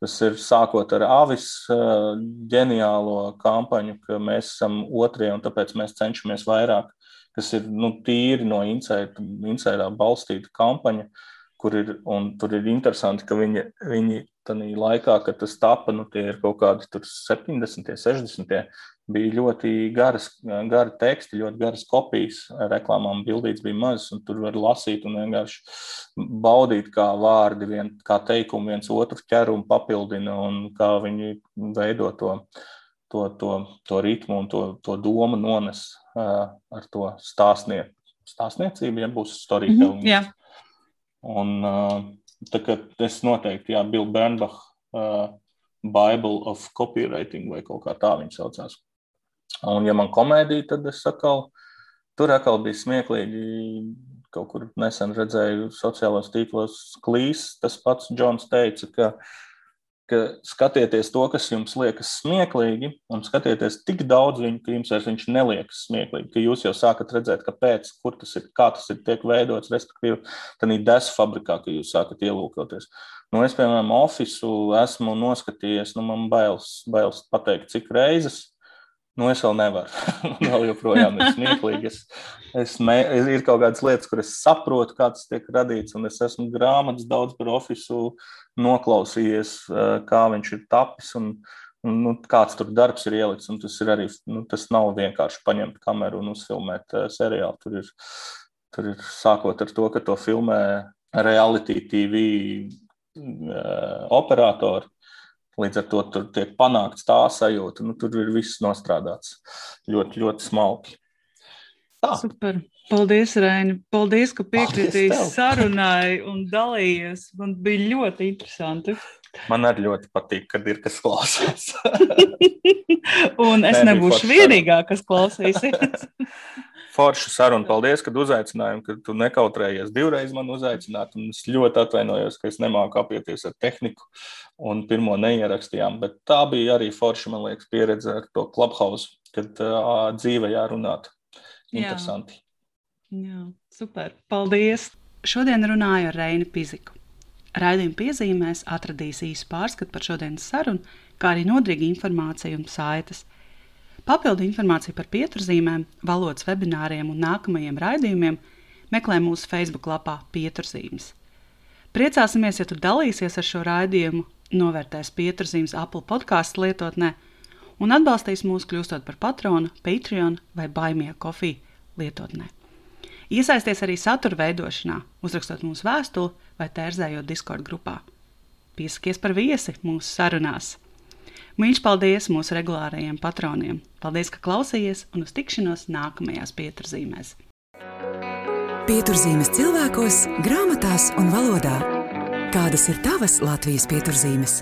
tas ir sākot ar Avis eh, ģeniālo kampaņu, ka mēs esam otrie un tāpēc mēs cenšamies vairāk, kas ir nu, tīri no insighta balstīta kampaņa. Uh, kur ir, un tur ir interesanti, ka viņi, viņi tajā laikā, kad tas tapa, nu, tie ir kaut kādi 70, 60, bija ļoti garas, gari teksti, ļoti garas kopijas. Reklāmām bildītas bija mazas, un tur var lasīt un vienkārši baudīt, kā vārdi, vien, kā teikumi viens otru ķer un papildina, un kā viņi veido to, to, to, to ritmu un to, to domu nones ar to stāstniecību. Stāstniecība, ja būs storytelling. Mm -hmm, yeah. Un, tā, es noteikti, jā, Bill Bernbach, uh, Bible of Copywriting vai kaut kā tā viņa saucās. Un, ja man komēdija, tad es atkal, tur atkal bija smieklīgi. Kaut kur nesen redzēju sociālajos tīklos klīs. Tas pats Džons teica, ka ka skatieties to, kas jums liekas smieklīgi, un skatieties tik daudz viņu, ka jums vairs viņš neliekas smieklīgi, ka jūs jau sākat redzēt, kāpēc, kur tas ir, kā tas ir tiek veidots, respektīvi, tādā desu fabrikā, ka jūs sākat ielūkoties. Nu, es, piemēram, ofisu esmu noskatījies, nu, man bailes, bailes pateikt, cik reizes, Nu, es vēl nevaru. Man vēl joprojām ir smieklīgi. Es, es me, ir kaut kādas lietas, kuras es saprotu, kā tas tiek radīts. Es esmu grāmatas daudz par oficiālu noklausījies, eh, kā viņš ir tapis un, un nu, kāds tur darbs ir ielikts. Tas, ir arī, nu, tas nav vienkārši paņemt kameru un uzfilmēt uh, seriālu. Tur ir, tur ir sākot ar to, ka to filmē reality TV uh, operatori Līdz ar to tur tiek panākts tā sajūta, nu, tur ir viss nostrādāts ļoti, ļoti smalki. Tā. Super. Paldies, Raini. Paldies, ka piekritīs sarunai un dalījies. Man bija ļoti interesanti. Man arī ļoti patīk, kad ir kas klausās. un es Nē, nebūšu vienīgā, kas klausīsies. Forša saruna. Paldies, ka uzaicināji, ka tu nekautrējies divreiz man uzaicināt. Es ļoti atvainojos, ka es nemāku apieties ar tehniku un pirmo neierakstījām. Bet tā bija arī forša, man liekas, pieredze ar to clubhouse, kad uh, dzīvē jārunāt. Interesanti. Jā. Jā, super. Paldies! Šodien runāju ar Reini Piziku. Raidījuma piezīmēs atradīs īsu pārskatu par šodienas sarunu, kā arī nodrīgu informāciju un saites. Papildu informāciju par pieturzīmēm, valodas webināriem un nākamajiem raidījumiem meklē mūsu Facebook lapā Pieturzīmes. Priecāsimies, ja tu dalīsies ar šo raidījumu, novērtēs pieturzīmes Apple podkāstu lietotnē un atbalstīs mūs kļūstot par patronu, Patreon vai Baimie kofiju lietotnē. Iesaisties arī satura veidošanā, uzrakstot mūsu vēstuli vai tērzējot Discord grupā. Piesakies par viesi mūsu sarunās! Mīļš paldies mūsu regulārajiem patroniem. Paldies, ka klausījāties un uz tikšanos nākamajās pieturzīmēs. Pieturzīmes cilvēkos, grāmatās un valodā. Kādas ir tavas Latvijas pieturzīmes?